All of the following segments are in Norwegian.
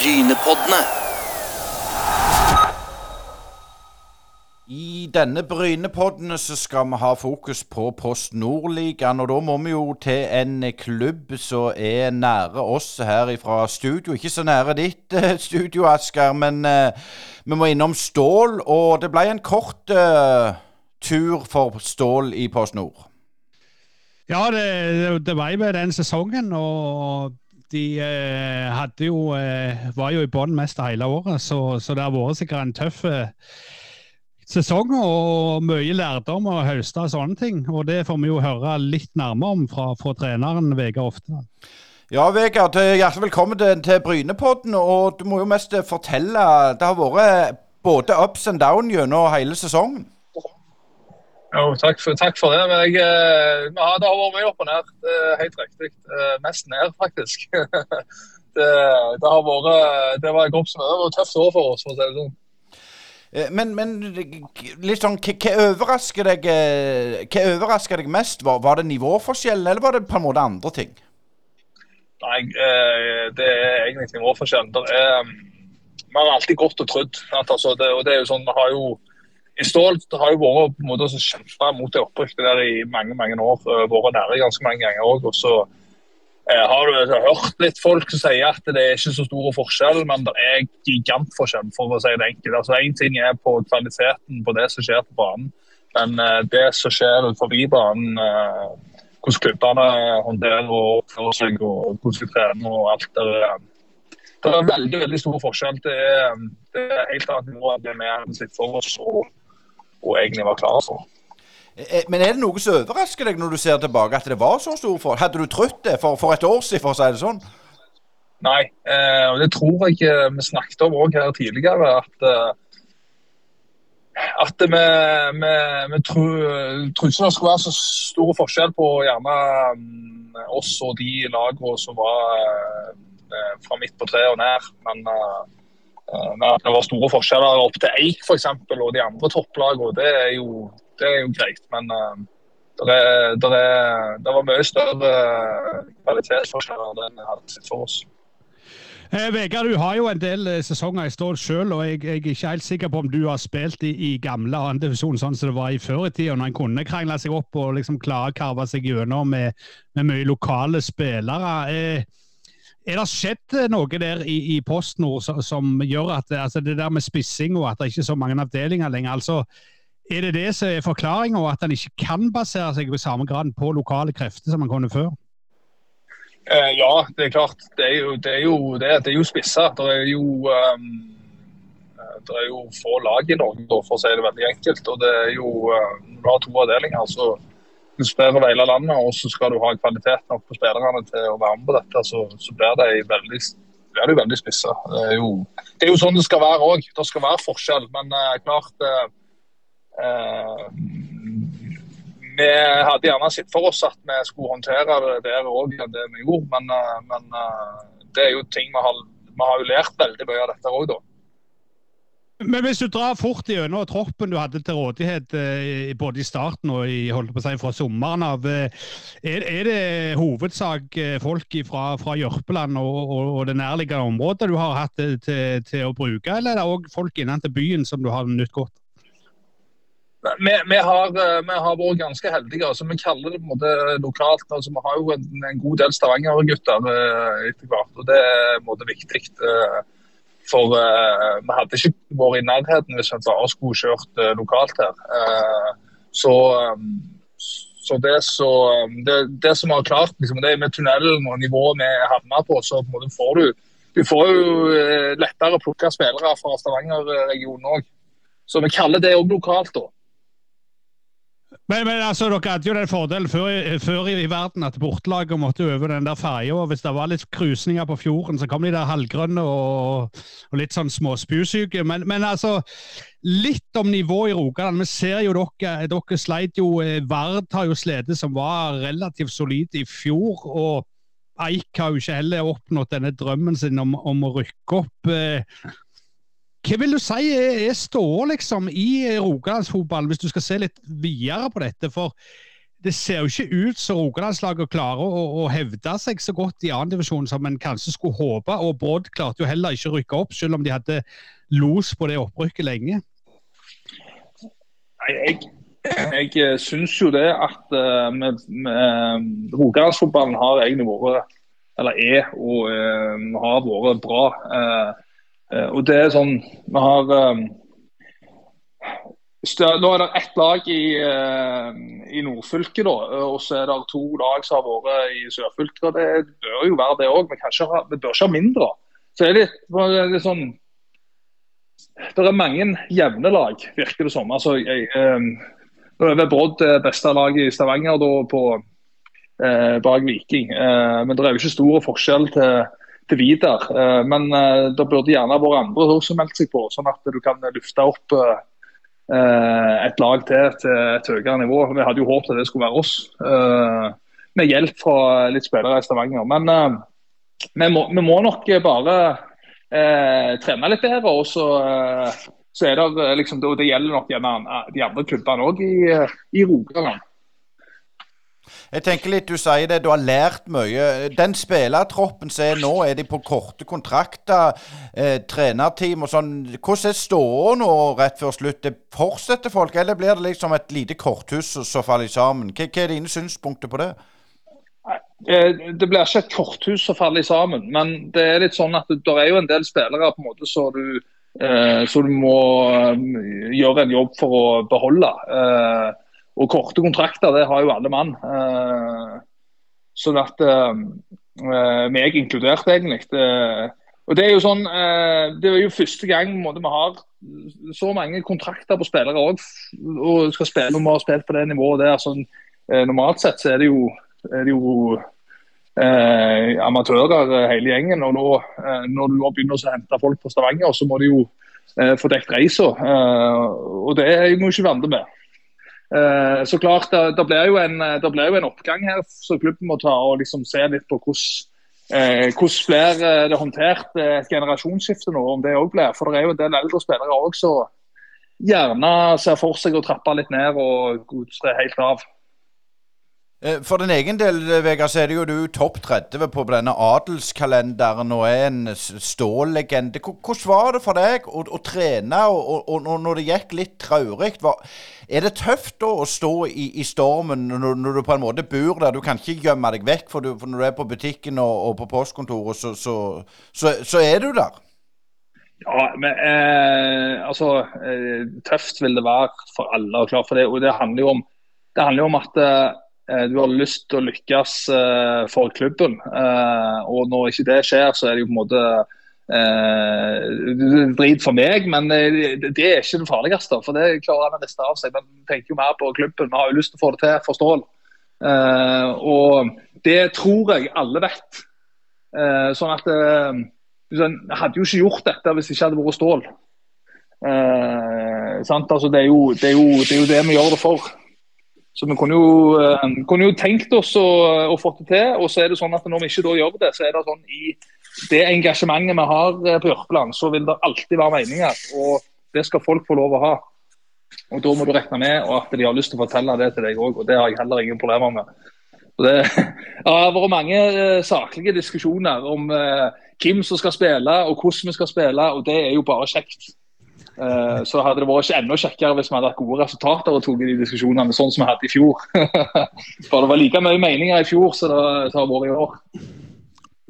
Brynepoddene. I denne Brynepoddene så skal vi ha fokus på Post Nord-ligaen, og da må vi jo til en klubb som er nære oss her fra studio. Ikke så nære ditt eh, studio, Asker, men uh, vi må innom Stål. Og det ble en kort uh, tur for Stål i Post Nord. Ja, det, det var jo den sesongen, og de eh, hadde jo, eh, var jo i bånn mest hele året, så, så, det har vært sikkert en tøff eh, sesong og mye lærdom å høste av sånne ting. Og det får vi jo høre litt nærmere om fra, fra treneren Vegard Oftedal. Ja, Vegard, hjertelig velkommen til, til Brynepodden. Og du må jo mest fortelle Det har vært både ups and down gjennom hele sesongen? Jo, takk for, takk for det. Jeg, ja, det har vært mye opp og ned. Det er helt riktig. Mest ned, faktisk. det, det, har vært Det var en et godt og tøft år for oss, for å si det sånn. Men, men, litt sånn, hva overrasker deg Hva overrasker deg mest? Var, var, det nivåforskjellen, eller var det på en måte andre ting? Nei, det er egentlig nivåforskjellen. Vi har alltid gått og trodd. Altså, det, og det er jo sånn, vi har jo i Stål har jo vært på en måte kjempa mot det opprykket der i mange mange år. Eh, vært nære ganske mange ganger òg. Og så eh, har du hørt litt folk som sier at det er ikke så stor forskjell, men det er gigantforskjell, for å si det enkelt. Altså Én ting er på kvaliteten på det som skjer på banen, men eh, det som skjer forbi banen, eh, hvordan klubbene håndterer og oppfører seg, og hvordan de trener og alt der. Det er veldig veldig stor forskjell. Det er, det er helt annet nivå enn det vi har sett for oss. Og egentlig var klar for. Eh, eh, men er det noe som overrasker deg når du ser tilbake, at det var så stor forskjell? Hadde du trodd det for, for, et år siden, for å si det sånn? Nei, eh, og det tror jeg vi snakket om òg her tidligere. At, at vi, vi, vi trodde ikke det skulle være så stor forskjell på gjerne um, oss og de lagene som var fra midt på treet og nær. Men Eh, men at det var store forskjeller opp til Eik f.eks. og de andre topplagene, det er jo, det er jo greit. Men uh, det, det, det, var mye større kvalitetsforskjeller enn vi hadde sett for oss. Eh, Vegard, du har jo en del eh, sesonger i Stål sjøl, og jeg, jeg, er ikke helt sikker på om du har spilt i, i gamle andredivisjon sånn som det var i før i tida, når en kunne krangle seg opp og liksom klare å karve seg gjennom med, med mye lokale spillere. Eh, er det skjedd noe der i, i PostNord som, som, gjør at altså det der med spissing og at det ikke er så mange avdelinger lenger, altså er det det som er forklaringa, at en ikke kan basere seg i samme grad på lokale krefter som man kunne før? Eh, ja, det er klart. Det er jo, det er jo, det er, det er jo spisser. Det er jo, um, det er jo få lag i Norge, for å si det veldig enkelt. og det er jo, Når du har to avdelinger, så du sprer over hele landet, og så skal du ha kvalitet nok på spillerne til å være med på dette, så, så blir det veldig blir det veldig spissa. Det, det, er jo sånn det skal være òg. Det skal være forskjell. Men eh, klart eh, uh, Vi hadde gjerne sett for oss at vi skulle håndtere det bedre òg enn det vi gjorde. Men, men det er jo ting vi har, vi har jo lært veldig mye av dette òg, da. Men hvis du drar fort gjennom troppen du hadde til rådighet eh, både i starten og i, holdt på å si, fra sommeren av, eh, er, er, det hovedsak eh, folk fra, fra Jørpeland og, og, og, det nærliggende området du har hatt til, til, å bruke, eller er det òg folk innenfor byen som du har nytt godt? Vi, vi, har, vi, har, vært ganske heldige. altså Vi kaller det på en måte lokalt. altså Vi har jo en, en god del Stavanger-gutter etter hvert, og det er på en måte viktig. For uh, vi hadde ikke vært i nærheten hvis vi bare skulle kjørt uh, lokalt her. Uh, så, um, så det, så, det, det, som har klart, liksom, det med tunnelen og nivået vi havner på, så på får du du får jo lettere å plukke spillere fra Stavanger-regionen òg. Så vi kaller det òg lokalt, da. Men, men, altså, dere hadde jo den fordelen før, før i, verden at bortelaget måtte over den der ferja. Hvis det var litt krusninger på fjorden, så kom de der halvgrønne og, og litt sånn småspysyke. Men, men, altså, litt om nivået i Rogaland. Vi ser jo dere, dere sleit jo eh, Vard har jo slitt, som var relativt solid i fjor. og Eik har jo ikke heller oppnådd denne drømmen sin om, om å rykke opp. Eh, hva vil du si er, ståa liksom, i rogalandsfotballen, hvis du skal se litt videre på dette? For det ser jo ikke ut som Rogalandslaget klarer å, å, hevde seg så godt i andredivisjon som en kanskje skulle håpe. Og Brodd klarte jo heller ikke å rykke opp, selv om de hadde los på det opprykket lenge. Nei, jeg, jeg eh, syns jo det at uh, Rogalandsfotballen har egentlig vært, eller er og uh, har vært bra. Uh, og det er sånn Vi har nå er det ett lag i, uh, i nordfylket, da, og så er det to lag som har vært i sørfylket. Det bør jo være det òg, men kanskje det bør ikke ha mindre. Så er det, litt sånn Det er mange jevne lag, virker det som. Altså, jeg, um, nå er vel Brodd det beste laget i Stavanger da, på, eh, bak Viking. eh, men det er jo ikke stor forskjell til, til Vidar. men det burde gjerne vært andre som meldte seg på, sånn at du kan lufte opp Eh, et lag til til et høyere nivå. Vi hadde jo håpet at det skulle være oss, eh, med hjelp fra litt spillere i Stavanger. Men eh, vi må, nok bare eh, trene litt bedre. og så, så er det liksom, Det gjelder nok gjerne de andre klubbene òg i, i Rogaland. Jeg tenker litt, Du sier det, du har lært mye. Den spillertroppen som er nå, er de på korte kontrakter? Eh, trenerteam og sånn. Hvordan er ståa nå rett før slutt? Det fortsetter folk, eller blir det liksom et lite korthus som faller sammen? Hva, hva er dine synspunkter på det? Eh, det blir ikke et korthus som faller sammen, men det er litt sånn at det er jo en del spillere på en måte så du, eh, så du må eh, gjøre en jobb for å beholde. Eh, og korte kontrakter, det har jo alle mann. Uh, sånn at uh, meg inkludert, egentlig. Og Det er jo sånn, det er jo første gang måte, vi har så mange kontrakter på spillere òg. Og skal spille, når vi har spilt på det nivået der. Sånn, normalt sett så er det jo, er det jo amatører hele gjengen. og nå, Når du nå begynner å hente folk på Stavanger, så må de jo få dekket reisa. og det er vi ikke vant med. Eh, så klart, det, blir jo en, jo en oppgang her, så klubben må ta og liksom se litt på hvordan eh, hvordan blir eh, det håndtert et generasjonsskifte nå, om det òg blir. For det er jo en del eldre spillere òg som gjerne ser for seg å trappe litt ned og godtre helt av. Eh, for din egen del, Vegard, så er det jo du topp 30 på denne adelskalenderen og er en stålegende. Hvordan var det for deg å, å trene, og, og, og, når det gikk litt traurig? Er det tøft da å stå i, i stormen når, når, du på en måte bor der? Du kan ikke gjemme deg vekk, for, du, for når du er på butikken og, og på postkontoret, så, så, så, så, er du der. Ja, men eh, altså eh, Tøft vil det være for alle. og for det, og det handler jo om, det handler jo om at eh, Eh, du har lyst til å lykkes eh, for klubben. Eh, og når ikke det skjer, så er det jo på en måte drit for meg, men det er ikke det farligste. For det klarer han å riste av seg. Men tenker jo mer på klubben. Vi har jo lyst til å få det til for Stål. Og det tror jeg alle vet. Sånn at jeg hadde jo ikke gjort dette hvis det ikke hadde vært Stål. Altså, det, er jo, det, er jo, det er jo det vi gjør det for. Så vi kunne jo, uh, kunne jo tenkt oss å, å få det til. Og så er det sånn at når vi ikke da gjør det, så er det sånn i det engasjementet vi har eh, på Jørpeland, så vil det alltid være meninger. Og det skal folk få lov å ha. Og da må du regne med at de har lyst til å fortelle det til deg òg, og det har jeg heller ingen problemer med. Det, har vært mange uh, saklige diskusjoner om hvem som skal spille og hvordan vi skal spille, og det er jo bare kjekt. Eh, så hadde det vært ikke enda kjekkere hvis vi hadde hatt gode resultater og tatt de diskusjonene sånn som vi hadde i fjor. For det var like mye meninger i fjor som det, har vært i år.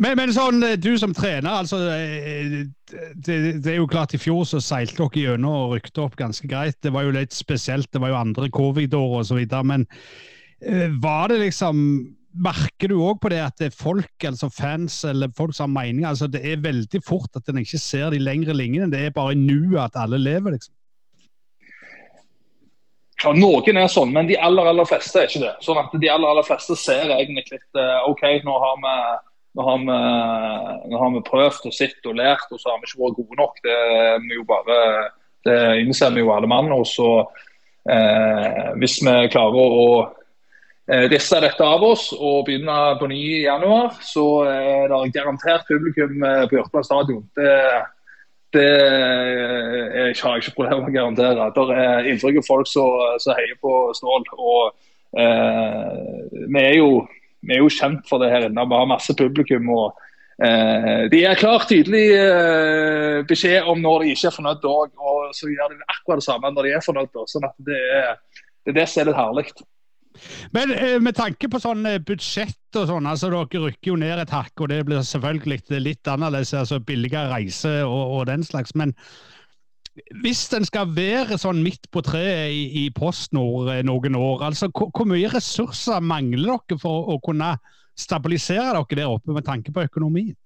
Men, men, sånn, eh, du som trener, altså eh, det, det, er jo klart I fjor så seilte dere gjennom og rykte opp ganske greit. Det var jo litt spesielt, det var jo andre covid-år osv. Men var det liksom Merker du òg på det at det er folk, altså fans eller folk som har meninger? altså Det er veldig fort at en ikke ser de lengre linjene. Det er bare i nuet at alle lever, liksom. Ja, Noen er sånn, men de aller aller fleste er ikke det. Sånn at De aller aller fleste ser egentlig litt uh, OK, nå har, vi, nå, har vi, nå har vi prøvd og sett og lært, og så har vi ikke vært gode nok. Det, vi jo bare, det innser vi jo alle mann. og så eh, Hvis vi klarer å Eh, riste dette av oss og begynne på ny i januar, så er det garantert publikum eh, på Jørpeland stadion. Det, det er, har jeg ikke problemer med å garantere. Det er ivrige folk som heier på Stål. og vi, er jo, vi er jo kjent for det her inne. Vi har masse publikum. og de gir klart tydelig beskjed om når de ikke er fornøyd og så gjør de akkurat det samme når de er fornøyd. Sånn at det er, det er det som er litt herlig. Men eh, med tanke på sånn eh, budsjett og sånn, altså dere rykker jo ned et hakk, og det blir selvfølgelig litt annerledes, altså billigere reise og, og den slags. Men hvis den skal være sånn midt på treet i, i PostNord eh, noen år, altså hvor, mye ressurser mangler dere for å kunne stabilisere dere der oppe med tanke på økonomien?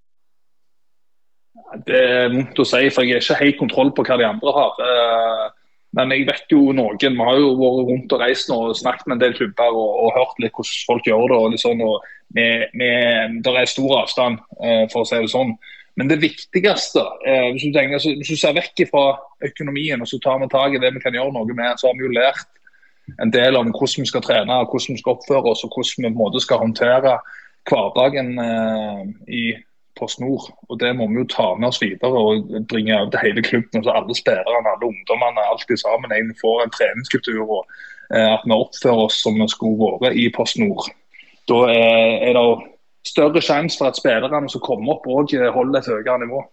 Det er vondt å si, for jeg har ikke helt kontroll på hva de andre har. Men jeg vet jo noen. Vi har jo vært rundt og reist nå og snakket med en del klubber og, og hørt litt hvordan folk gjør det. og liksom, og med, med, Det er stor avstand, eh, for å si det sånn. Men det viktigste, eh, hvis, du tenker, hvis, du ser vekk fra økonomien og så tar vi tak i det vi kan gjøre noe med, så har vi jo lært en del om hvordan vi skal trene, hvordan vi skal oppføre oss og hvordan vi på en måte skal håndtere hverdagen eh, i Post Nord. Og Det må vi jo ta med oss videre og bringe til hele klubben. Så alle spillerne, alle ungdommene, alltid sammen egentlig får en treningskultur. og eh, At vi oppfører oss som vi skulle vært i Post Nord. Da er, det større sjanse for at spillerne som kommer opp òg holder et høyere nivå.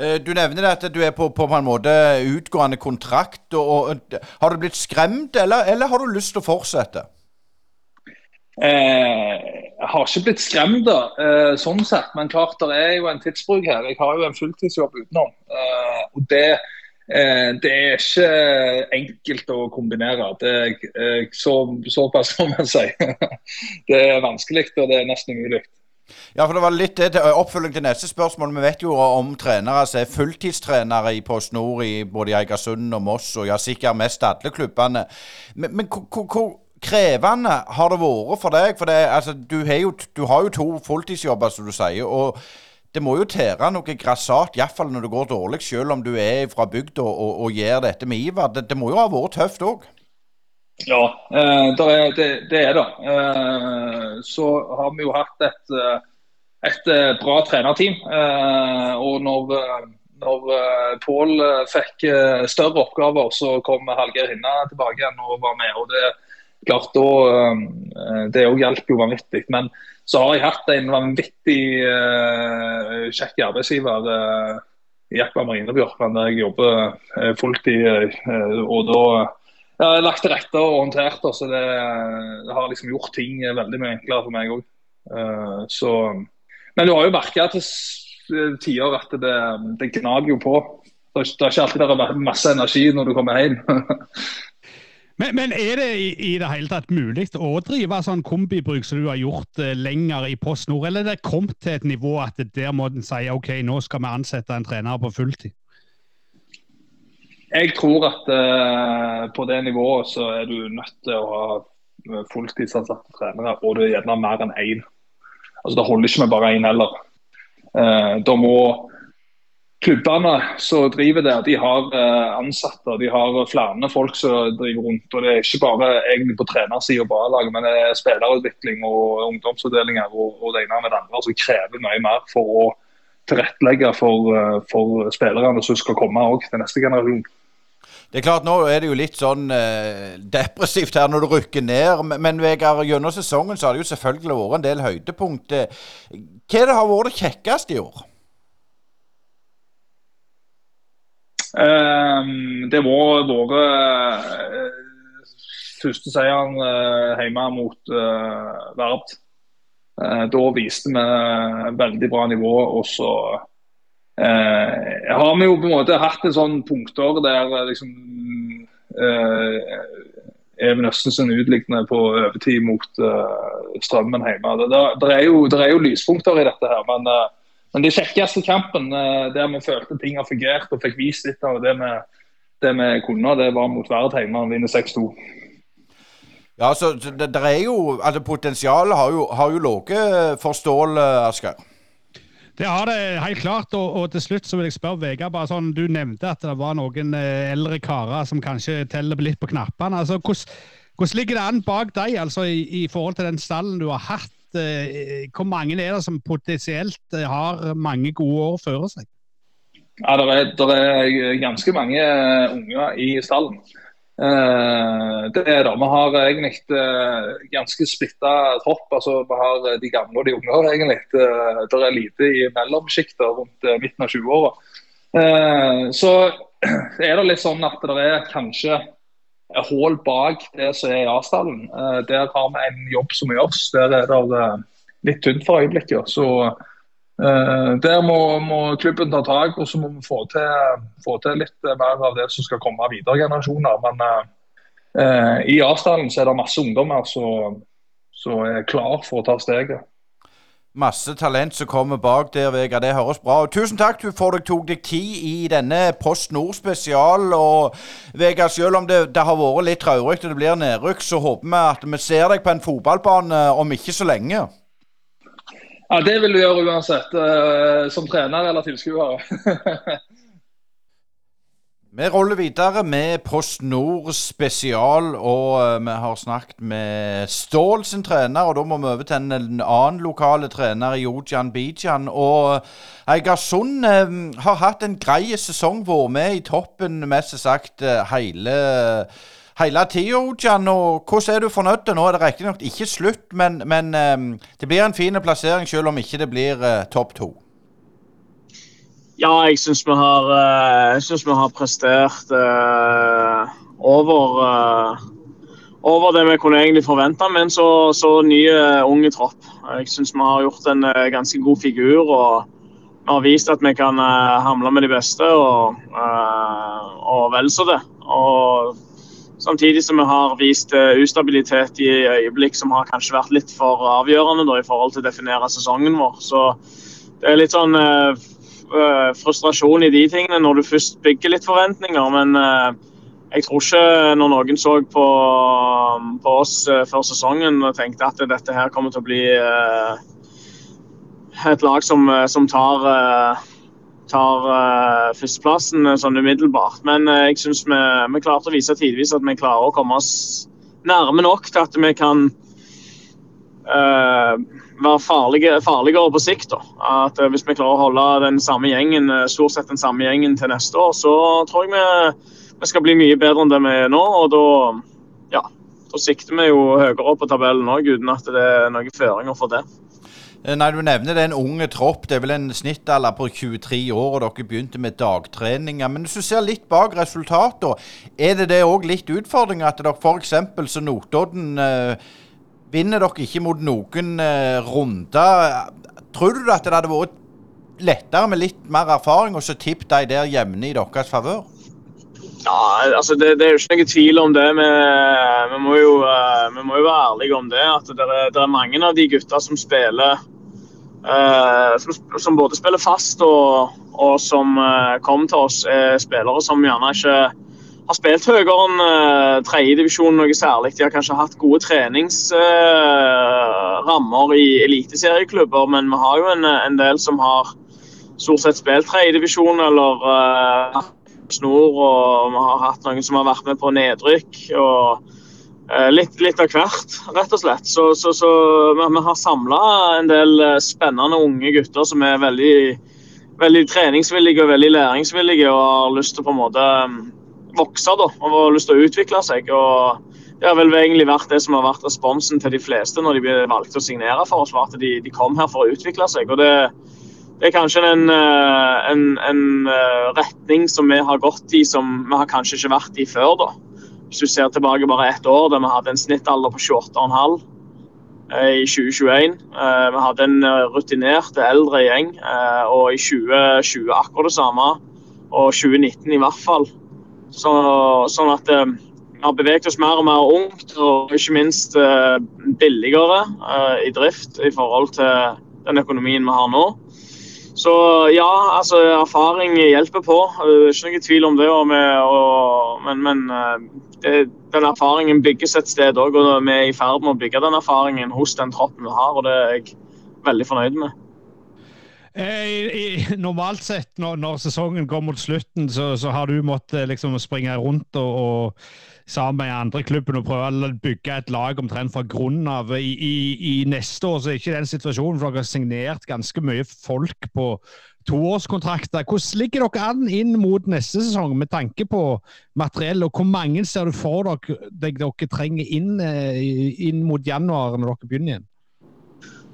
Eh, du nevner at du er på, på en måte utgående kontrakt. Og, og, har du blitt skremt, eller, eller har du lyst til å fortsette? Eh, jeg har ikke blitt skremt, da, eh, sånn sett, men klart det er jo en tidsbruk her. Jeg har jo en fulltidsjobb utenom. Eh, og det, eh, det, er ikke enkelt å kombinere. Det, eh, så, såpass som man si. det er vanskelig, og det er nesten umulig. Ja, for det var litt til oppfølging til neste spørsmål. Vi vet jo om trenere som er fulltidstrenere i Post Nord i både Eigersund og Moss, og ja, sikkert mest alle klubbene. Men, men hvor krevende har det vært for deg? For det, altså, du, har jo, du, har jo, to fulltidsjobber, som du sier. og det må jo tære noe grassat, iallfall når det går dårlig, selv om du er fra bygda og, og, gjør dette med iver. Det, det, må jo ha vært tøft òg? Ja, eh, det, det, er det. Eh, så har vi jo hatt et, eh, et bra trenerteam. Og når, når Pål fikk større oppgaver, så kom Hallgeir Hinna tilbake igjen og var med. og det klart da, eh, Det òg hjelper jo vanvittig. Men så har jeg hatt en vanvittig uh, kjekk arbeidsgiver uh, i Jakba Marinebjørkland, der jeg jobber fulltid. Uh, og da jeg har jeg lagt til rette og håndtert det, så det, det, har liksom gjort ting veldig mye enklere for meg òg. Men du har jo merka til tider at det, det gnager jo på. Det er ikke alltid det er masse energi når du kommer hjem. Men, men, er det i, i, det hele tatt mulig å drive sånn kombibruk som du har gjort eh, lenger i Post Nord, eller er det kommet til et nivå at der må en si ok, nå skal vi ansette en trener på fulltid? Jeg tror at uh, på det nivået så er du nødt til å ha eh, fulltidsansatte trenere, og du er gjerne mer enn én. Altså, det holder ikke med bare én heller. Uh, da må klubbene som driver der, de har eh, ansatte. De har flere folk som driver rundt. og Det er ikke bare egentlig på trenersida på A-laget, men det er spillerutvikling og ungdomsavdelinger og, og det ene med det andre som krever mye mer for å tilrettelegge for, eh, for spillerne som skal komme til neste generasjon. Det er klart, Nå er det jo litt sånn eh, depressivt her når du rykker ned. Men Vegard, gjennom sesongen så har det jo selvfølgelig vært en del høydepunkt. Hva er det har vært kjekkest i år? Det var våre eh, første seieren eh, hjemme mot eh, Verd. Da viste vi veldig bra nivå. og så har vi jo på en måte hatt en sånn punkter der liksom Even Østensen utligner på overtid mot Strømmen hjemme. Det, er jo, det, er jo, lyspunkter i dette, her, men men det kjekkeste kampen, eh, der vi følte ting har fungert og fikk vist litt av det vi, det vi kunne, det var mot Verdheim. Han vinner 6-2. Ja, så det, det, er jo altså Potensialet har jo, har jo ligget for Stål, Asgeir. Det har det helt klart. Og, og, til slutt så vil jeg spørre Vegard, bare sånn, Du nevnte at det var noen eh, eldre karer som kanskje teller litt på knappene. altså Hvordan, hvordan ligger det an bak deg altså i, i forhold til den stallen du har hatt? Eh, hvor mange er det som potensielt eh, har mange gode år før seg? Ja, Det er, er, ganske mange unger i stallen. Det er det. Vi har egentlig ganske splitta tropp. altså Vi har de gamle og de unge. egentlig. Det er lite i mellomsjiktet rundt midten av 20-åra. så er det litt sånn at det er kanskje hull bak det som er i Asdalen. der har vi en jobb som gjøres. Der er det litt tynt for øyeblikket. Så der må, må, klubben ta tak, og så må vi få til, få til, litt mer av det som skal komme av videre generasjoner. Men i Asdalen så er det masse ungdommer som er klar for å ta steget. Masse talent som kommer bak der, Vegard. Det høres bra ut. Tusen takk for at du tok deg tid i denne Post Nord spesial. Og Vegard, selv om det, det har vært litt traurig og det blir nedrykk, så håper vi at vi ser deg på en fotballbane om ikke så lenge. Ja, Det vil du gjøre uansett, uh, som trener eller tilskuer. Vi ruller videre med Post Nord spesial, og uh, vi har snakket med Stål sin trener. og Da må vi over til en, en annen lokale trener, Jojan Bijan. Og Eigersund uh, har hatt en grei sesong, vært med i toppen mest sagt hele, hele tida. Jan, og hvordan er du fornøyd? Nå er det riktignok ikke slutt, men, men det blir en fin plassering, selv om ikke det blir topp to. Ja, jeg syns vi, uh, vi, har prestert uh, over, uh, over det vi kunne egentlig forvente med en så, så ny unge tropp. Jeg syns vi har gjort en ganske god figur og vi har vist at vi kan hamle med de beste og, og vel så det. Og Samtidig som vi har vist ustabilitet i øyeblikk som har kanskje vært litt for avgjørende da, i forhold til å definere sesongen vår. Så det er litt sånn uh, frustrasjon i de tingene når du først bygger litt forventninger. Men uh, jeg tror ikke når noen så på, på oss uh, før sesongen og tenkte at dette her kommer til å bli et lag som, som tar, tar førsteplassen sånn umiddelbart. Men jeg syns vi, vi klarte å vise tidvis at vi klarer å komme oss nærme nok til at vi kan uh, være farlige, farligere på sikt. Da. At uh, Hvis vi klarer å holde den samme gjengen, uh, stort sett den samme gjengen til neste år, så tror jeg vi, vi skal bli mye bedre enn det vi er nå. og da, ja, da sikter vi jo høyere opp på tabellen òg, uten at det er noen føringer for det. Nei, Du nevner det er en unge tropp. Det er vel en snittalder på 23 år, og dere begynte med dagtreninger. Men hvis du ser litt bak resultatene, er det det òg litt utfordringer at dere f.eks. som Notodden eh, vinner dere ikke mot noen eh, runder. Tror du at det hadde vært lettere med litt mer erfaring, og så tippe de der jevne i deres favør? Ja, altså det, det, er jo ikke noe tvil om det. Vi, vi, må, jo, uh, vi må, jo, være ærlige om det. At det er, det er mange av de gutta som spiller uh, som, som, både spiller fast og, og som uh, kom til oss, er spillere som gjerne ikke har spilt høyere enn uh, tredjedivisjon noe særlig. De har kanskje hatt gode treningsrammer uh, i eliteserieklubber, men vi har jo en, en, del som har stort sett spilt tredjedivisjon eller uh, snor, og vi har hatt noen som har vært med på nedrykk. og litt, litt, av hvert, rett og slett. Så, så, så vi, har samla en del spennende unge gutter som er veldig, veldig treningsvillige og veldig læringsvillige og har lyst til på en måte vokse da, og har lyst til å utvikle seg. og Det har vel egentlig vært det som har vært responsen til de fleste når de ble valgt å signere for oss, var at de, de kom her for å utvikle seg. og det, det er kanskje en, eh, en, en, eh, retning som vi har gått i som vi har kanskje ikke vært i før. da. Hvis du ser tilbake bare ett år der vi hadde en snittalder på 28,5 eh, i 2021. Vi hadde en rutinert eldre gjeng, og i 2020 akkurat det samme. Og 2019 i hvert fall. Så, sånn at eh, vi har beveget oss mer og mer ungt, og ikke minst eh, billigere eh, i drift i forhold til den økonomien vi har nå. Så ja, altså erfaring hjelper på. Det er ikke noen tvil om det. Vi, og, men, men det, den erfaringen bygges et sted òg, og vi er i ferd med å bygge den erfaringen hos den troppen vi har. og Det er jeg veldig fornøyd med. Eh, normalt sett, når, når, sesongen går mot slutten, så, så har du måttet liksom springe rundt og, og, sammen med andre klubben og prøve å bygge et lag omtrent fra grunnen av. I, i, I, neste år så er ikke den situasjonen, for dere har signert ganske mye folk på, toårskontrakter. Hvordan ligger dere an inn mot neste sesong med tanke på materiell, og hvor mange ser du for dere, dere trenger inn, inn mot januar når dere begynner igjen?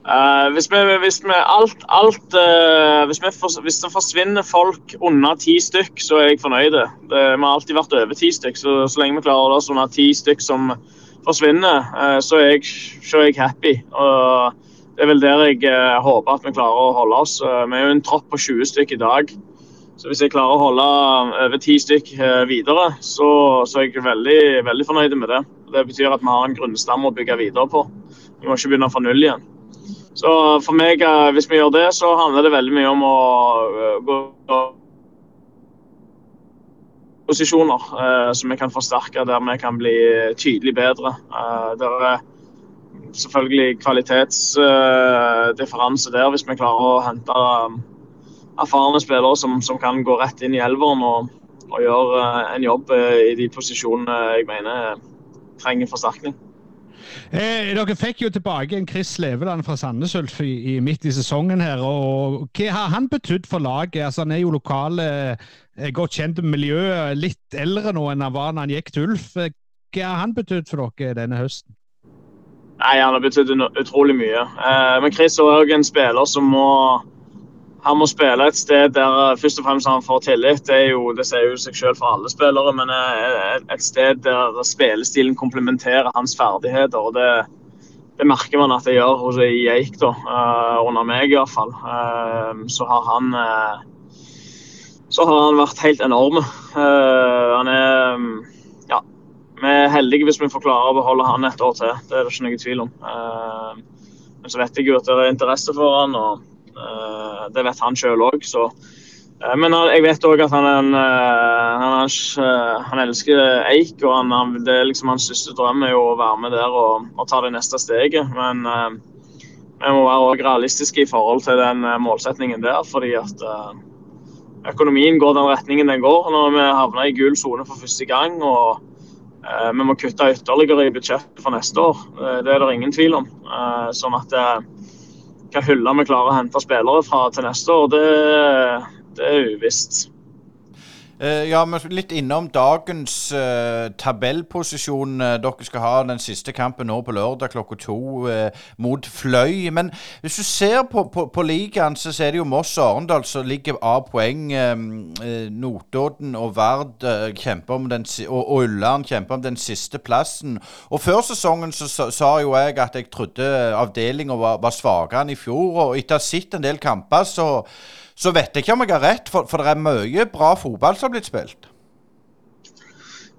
Uh, hvis, vi, hvis, vi, alt, alt uh, hvis, for, hvis, det forsvinner folk under ti stykk, så er jeg fornøyd. Vi har alltid vært over ti stykk, så, så lenge vi klarer å ha ti stykk som forsvinner, uh, så, er jeg, så, er jeg, happy. Og det er vel der jeg håper at vi klarer å holde oss. vi er jo en tropp på 20 stykk i dag. Så hvis jeg klarer å holde over ti stykk videre, så, så, er jeg veldig, veldig fornøyd med det. Det betyr at vi har en grunnstamme å bygge videre på. Vi må ikke begynne fra null igjen. Så for meg, eh, hvis vi gjør det, så handler det veldig mye om å eh, gå posisjoner eh, som vi kan forsterke, der vi kan bli tydelig bedre. Eh, det er selvfølgelig kvalitetsdifferanse der, hvis vi klarer å hente erfarne spillere som, som, kan gå rett inn i elveren og, og gjøre en jobb i de posisjonene jeg mener trenger forsterkning. Eh, dere fikk jo tilbake en Chris Leveland fra Sandnes Ulf i, i, midt i sesongen her. og Hva har han betydd for laget? Altså, han er jo lokal, eh, godt kjent miljø, litt eldre nå enn han var da han gikk til Ulf. Eh, hva har han betydd for dere denne høsten? Nei, Han har betydd utrolig mye. Eh, men Chris er òg en spiller som må han må spille et sted der eh, først og fremst han får tillit. Det, er jo, det sier jo seg selv for alle spillere, men eh, et sted der spillestilen komplementerer hans ferdigheter. og det, det merker man at det gjør hos Eik, da, eh, under meg i hvert fall. Så har han så har han vært helt enorm. Han er Ja. Vi er heldige hvis vi får klare å beholde han et år til. Det er det ikke noe tvil om. Men så vet jeg jo at det er interesse for han. og det vet han sjøl òg. Eh, men jeg vet òg at han, en, eh, han, han, elsker Eik, og han, det er liksom hans største drøm er å være med der og, og ta det neste steget. Men vi må være realistiske i forhold til den målsetningen der, fordi at økonomien går den retningen den går. Når vi havner i gul sone for første gang og vi må kutte ytterligere i budsjettet for neste år, det er det ingen tvil om. Sånn at hvilke hyller vi klarer å hente spillere fra til neste år, det, det er uvisst. Uh, ja, men Litt innom dagens uh, tabellposisjon. Uh, dere skal ha den siste kampen nå på lørdag klokka to mot Fløy. Men hvis du ser på, på, på ligaen, så er det jo Moss og Arendal som ligger av poeng. Notodden og Vard kjemper om den, og, og Ullern kjemper om den siste plassen. Og Før sesongen så sa jo jeg at jeg trodde avdelinga var, var svakere enn i fjor. Og etter å ha sett en del kamper, så så vet jeg ikke om jeg har rett, for, for det er mye bra fotball som har blitt spilt.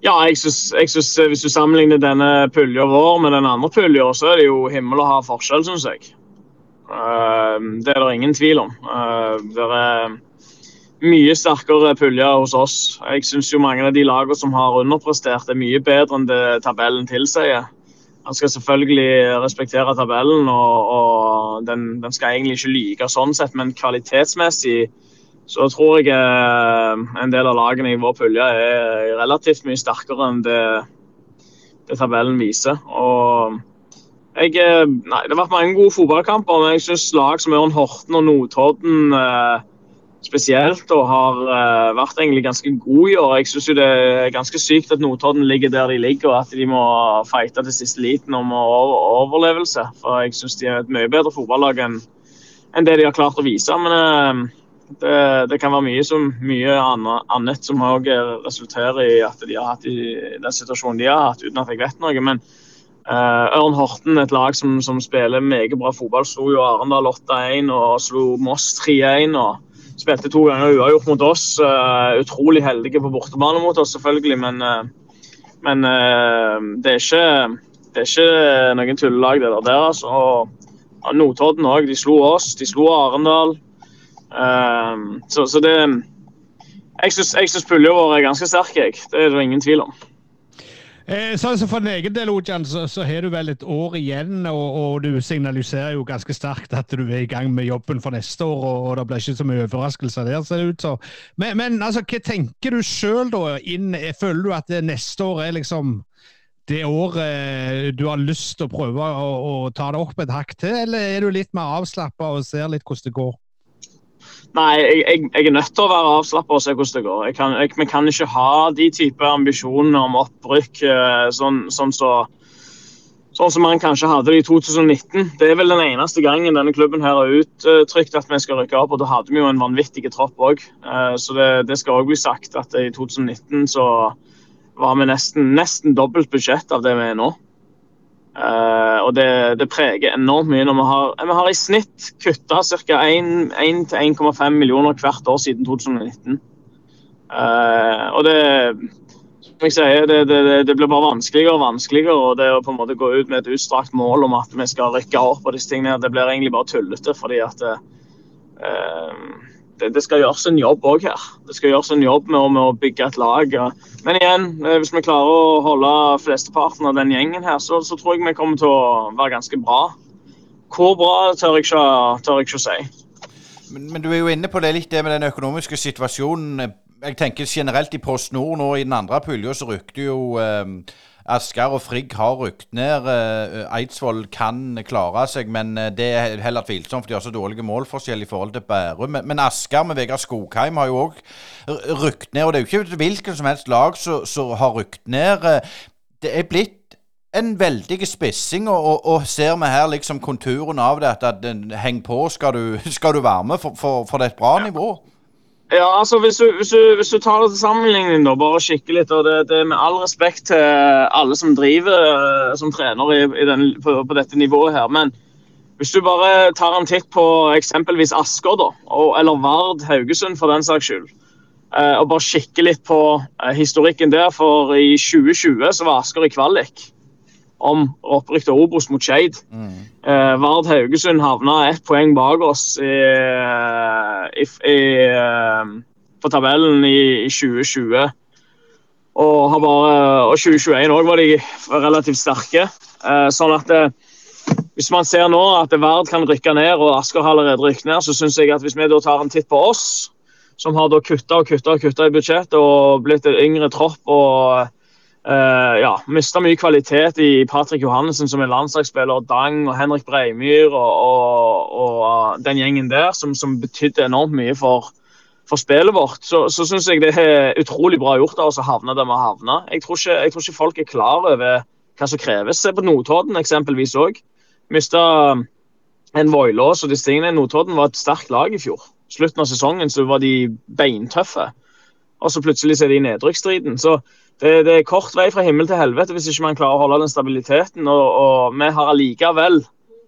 Ja, jeg synes, eh, hvis du sammenligner denne pulja vår med den andre pulja, så er det jo himmel og ha forskjell, syns jeg. Uh, det er det ingen tvil om. Uh, det er mye sterkere puljer hos oss. Jeg syns mange av de lagene som har underprestert, er mye bedre enn det tabellen tilsier. Han skal selvfølgelig respektere tabellen, og, og den, den, skal egentlig ikke like sånn sett, men kvalitetsmessig så tror jeg eh, en del av lagene i vår pulje er relativt mye sterkere enn det, det tabellen viser. Og jeg, eh, nei, det har vært mange gode fotballkamper, men jeg syns lag som Ørn Horten og Notodden eh, spesielt og har uh, vært egentlig ganske god i år. Jeg syns det er ganske sykt at Notodden ligger der de ligger, og at de må fighte til siste liten om overlevelse. For jeg syns de er et mye bedre fotballag enn en det de har klart å vise. Men uh, det, det, kan være mye, som, mye annet som òg resulterer i at de har hatt i den situasjonen de har hatt, uten at jeg vet noe. Men uh, Ørn Horten, et lag som, som spiller meget bra fotball, slo jo Arendal 8-1 og slo Moss 3-1. og Spilte to ganger uavgjort mot oss. Uh, utrolig heldige på bortebane mot oss, selvfølgelig, men, uh, men uh, det, er ikke, det, er ikke, noen tullelag, det der. altså. Og Notodden òg. De slo oss, de slo Arendal. så, så det Jeg syns pulja vår er ganske sterk, jeg. Det er det ingen tvil om. Eh, så altså For din egen del, Ojan, så, så, har du vel et år igjen, og, og, du signaliserer jo ganske sterkt at du er i gang med jobben for neste år, og, og det blir ikke så mye overraskelser der, ser det ut som. Men, men altså, hva tenker du sjøl, da? Inn, føler du at neste år er liksom det året du har lyst til å prøve å, å ta det opp et hakk til, eller er du litt mer avslappa og ser litt hvordan det går? Nei, jeg, jeg, jeg er nødt til å være avslappa og se hvordan det går. Kan, vi kan ikke ha de type ambisjoner om opprykk eh, sånn, sånn, så, sånn som man kanskje hadde det i 2019. Det er vel den eneste gangen denne klubben her har uttrykt at vi skal rykke opp. og Da hadde vi jo en vanvittig tropp òg. Så det, det skal òg bli sagt at i 2019 så var vi nesten, nesten dobbelt budsjett av det vi er nå. Uh, og det, det, preger enormt mye. når Vi har, vi har i snitt kutta ca. 1-1,5 millioner hvert år siden 2019. Uh, eh, og det som det, det, det, blir bare vanskeligere og vanskeligere. og det å på en måte gå ut med et utstrakt mål om at vi skal rykke opp, og disse tingene, det blir egentlig bare tullete. fordi at uh, det, det, skal gjøres en jobb òg her. Det skal gjøres en jobb med, med, å bygge et lag. Men igjen, eh, hvis vi klarer å holde flesteparten av den gjengen her, så, så, tror jeg vi kommer til å være ganske bra. Hvor bra tør jeg ikke, tør jeg ikke å si. Men, men, du er jo inne på det litt det med den økonomiske situasjonen. Jeg tenker generelt i Post Nord nå, i den andre pulja så rykte jo eh, Asker og Frigg har rykt ned. Eh, Eidsvoll kan klare seg, men eh, det er heller tvilsomt, for de har så dårlige målforskjell i forhold til Bærum. Men Asker med Vegard Skogheim har jo òg rykt ned, og det er jo ikke hvilket som helst lag som har rykt ned. Det er blitt en veldig spissing, og, og, og, ser vi her liksom konturen av det, at, den heng på, skal du, skal du være med, for, for, for det er et bra nivå? Ja, altså hvis du, hvis, du, hvis du, tar det til sammenligning, da, bare kikke litt, og det, det Med all respekt til alle som driver eh, som trener i, i den, på, på, dette nivået her. Men hvis du bare tar en titt på eksempelvis Asker, da, og, eller Vard Haugesund for den saks skyld, eh, og bare kikke litt på eh, historikken der, for i 2020 så var Asker i kvalik om opprykk til Obos mot Skeid. Mm. Eh, Vard Haugesund havna ett poeng bak oss i, i, i, eh, på tabellen i, i 2020. Og, bare, og 2021 òg var de relativt sterke. Eh, sånn at det, hvis man ser nå at Vard kan rykke ned, og Asker har allerede rykket ned, så syns jeg at hvis vi da tar en titt på oss, som har da kutta og kutta og kutta i budsjettet og blitt en yngre tropp og Uh, ja, Mista mye kvalitet i Patrick Johannessen som er landslagsspiller, Dang og Henrik Breimyr og, og, og den gjengen der, som, som betydde enormt mye for, for spillet vårt. Så, så syns jeg det er utrolig bra gjort av oss å havne der vi har havna. Jeg, jeg, tror ikke folk er klar over hva som kreves. Se på Notodden eksempelvis òg. Mista en Voilås og disse tingene. Notodden var et sterkt lag i fjor. Slutten av sesongen så var de beintøffe. Og så plutselig er de i nedrykksstriden. Så det, det, er kort vei fra himmel til helvete hvis ikke man klarer å holde den stabiliteten. Og, og vi har allikevel,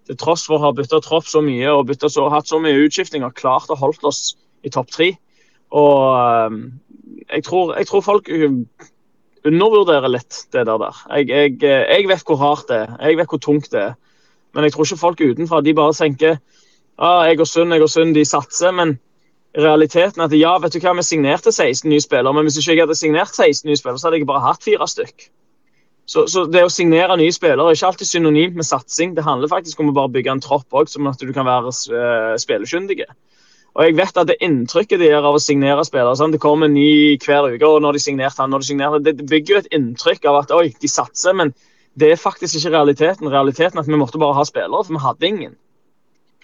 til tross for å ha bytta tropp så mye og så, hatt så mye utskiftinger, klart å holde oss i topp tre. Og um, jeg, tror, jeg, tror, folk undervurderer litt det der. der. Jeg, jeg, jeg, vet hvor hardt det er, jeg vet hvor tungt det er. Men jeg tror ikke folk utenfra de bare tenker ah, Egersund, Egersund, de satser. men realiteten at ja, vet du hva, vi signerte 16 nye spillere, men hvis ikke jeg hadde signert 16 nye spillere, så hadde jeg bare hatt fire stykk. Så, så, det å signere nye spillere er ikke alltid synonymt med satsing. Det handler faktisk om å bare bygge en tropp òg, sånn at du kan være uh, spillekyndig. Og jeg vet at det inntrykket de gjør av å signere spillere sånn, Det kommer en ny hver uke, og når de signerte han, når de signerte, det bygger jo et inntrykk av at oi, de satser, men det er faktisk ikke realiteten. Realiteten er at vi måtte bare ha spillere, for vi hadde ingen.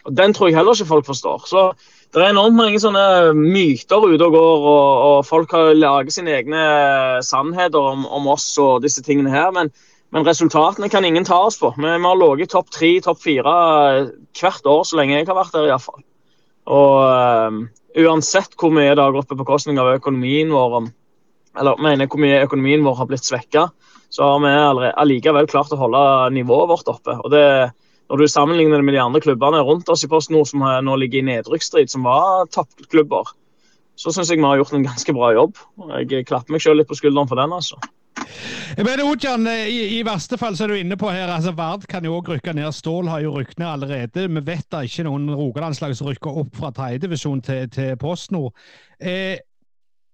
Og Den tror jeg heller ikke folk forstår. Så det er enormt mange sånne myter ute og går, og, og folk har laget sine egne sannheter om, om, oss og disse tingene her. Men, men resultatene kan ingen ta oss på. Vi, vi har ligget topp tre, topp fire hvert år så lenge jeg har vært der, iallfall. Og uh, uansett hvor mye det har gått på bekostning av økonomien vår, eller mener hvor mye økonomien vår har blitt svekka, så har vi allikevel klart å holde nivået vårt oppe. og det når du sammenligner det med de andre klubbene rundt oss i PostNord, som nå ligger i nedrykksstrid, som var toppklubber, så syns jeg vi har gjort en ganske bra jobb. Jeg klapper meg sjøl litt på skulderen for den, altså. Men Ojan, i, i, verste fall så er du inne på her, altså Vard kan jo òg rykke ned. Stål har jo rykket ned allerede. Vi vet er ikke noen Rogalandslag rykker opp fra tredjedivisjon til, til PostNord. Eh,